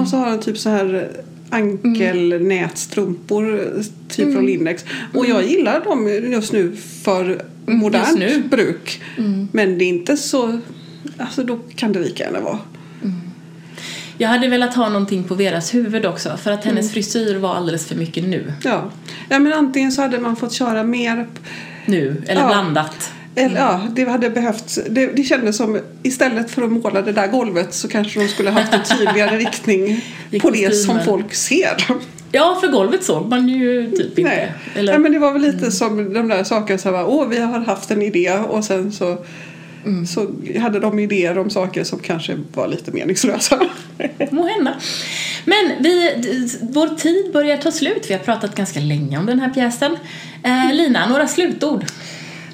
Och så har hon typ så här ankelnätstrumpor typ från Lindex. Och jag gillar dem just nu för modernt nu. bruk. Men det är inte så... Alltså då kan det lika gärna vara. Jag hade velat ha någonting på Veras huvud också för att Mm. hennes frisyr var alldeles för mycket nu. Ja. ja, men antingen så hade man fått köra mer Nu, eller Ja. blandat. Eller, ja, det hade behövts. Det, det kändes som istället för att måla det där golvet så kanske de skulle haft en tydligare riktning på det som folk ser. Ja, för golvet såg man ju typ inte. Nej. Eller, Nej, men det var väl lite som de där sakerna som var, åh vi har haft en idé och sen så, Mm. så hade de idéer om saker som kanske var lite meningslösa. Må hända. Men vi, vår tid börjar ta slut. Vi har pratat ganska länge om den här pjäsen. Eh, Lina, några slutord?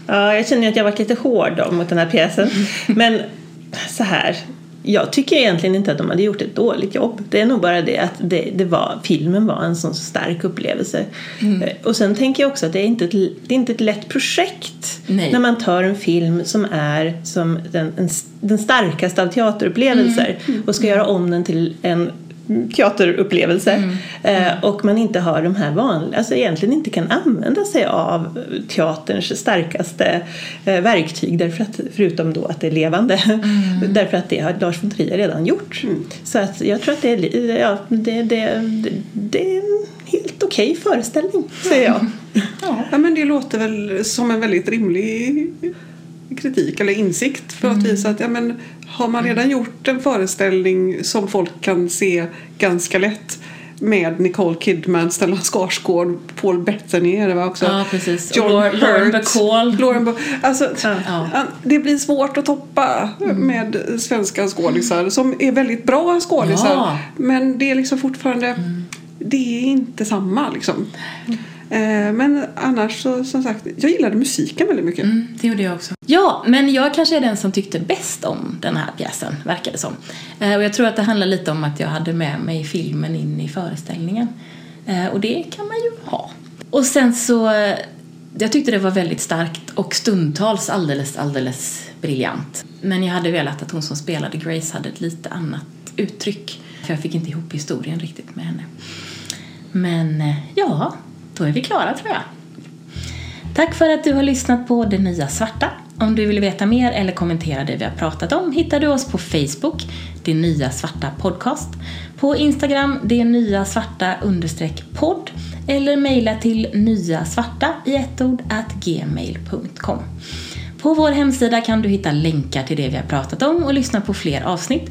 Ja, jag känner att jag varit lite hård då mot den här pjäsen. Men så här, jag tycker egentligen inte att de hade gjort ett dåligt jobb. Det är nog bara det att det, det var, filmen var en sån stark upplevelse. Mm. Och sen tänker jag också att det är inte ett, det är inte ett lätt projekt Nej. när man tar en film som är som den, en, den starkaste av teaterupplevelser mm. och ska göra om den till en teaterupplevelse mm. Mm. och man inte har de här vanliga, alltså egentligen inte kan använda sig av teaterns starkaste eh, verktyg därför att, förutom då att det är levande mm. därför att det har Lars von Trier redan gjort. Mm. Så att jag tror att det är, ja, det, det, det, det är en helt okej okay föreställning säger jag. Ja. ja men det låter väl som en väldigt rimlig kritik eller insikt för att visa att ja, men, har man redan gjort en föreställning som folk kan se ganska lätt med Nicole Kidman, Stellan Skarsgård, Paul Bettany va också? Ja, precis. John Hurt, Lauren Bacall. Lauren Ba alltså, ja. Det blir svårt att toppa mm. med svenska skådisar som är väldigt bra skådisar. Ja. Men det är liksom fortfarande, mm. det är inte samma liksom. Mm. Eh, men annars så som sagt, jag gillade musiken väldigt mycket. Mm, det gjorde jag också. Ja, men jag kanske är den som tyckte bäst om den här pjäsen, verkar det som. Eh, och jag tror att det handlar lite om att jag hade med mig filmen in i föreställningen. Eh, och det kan man ju ha. Och sen så, jag tyckte det var väldigt starkt och stundtals alldeles, alldeles briljant. Men jag hade velat att hon som spelade Grace hade ett lite annat uttryck. För jag fick inte ihop historien riktigt med henne. Men ja, då är vi klara tror jag. Tack för att du har lyssnat på Det Nya Svarta. Om du vill veta mer eller kommentera det vi har pratat om hittar du oss på Facebook, Det Nya Svarta Podcast, på Instagram, Det Nya Svarta understreck podd eller mejla till nyasvarta i ett ord at gmail.com. På vår hemsida kan du hitta länkar till det vi har pratat om och lyssna på fler avsnitt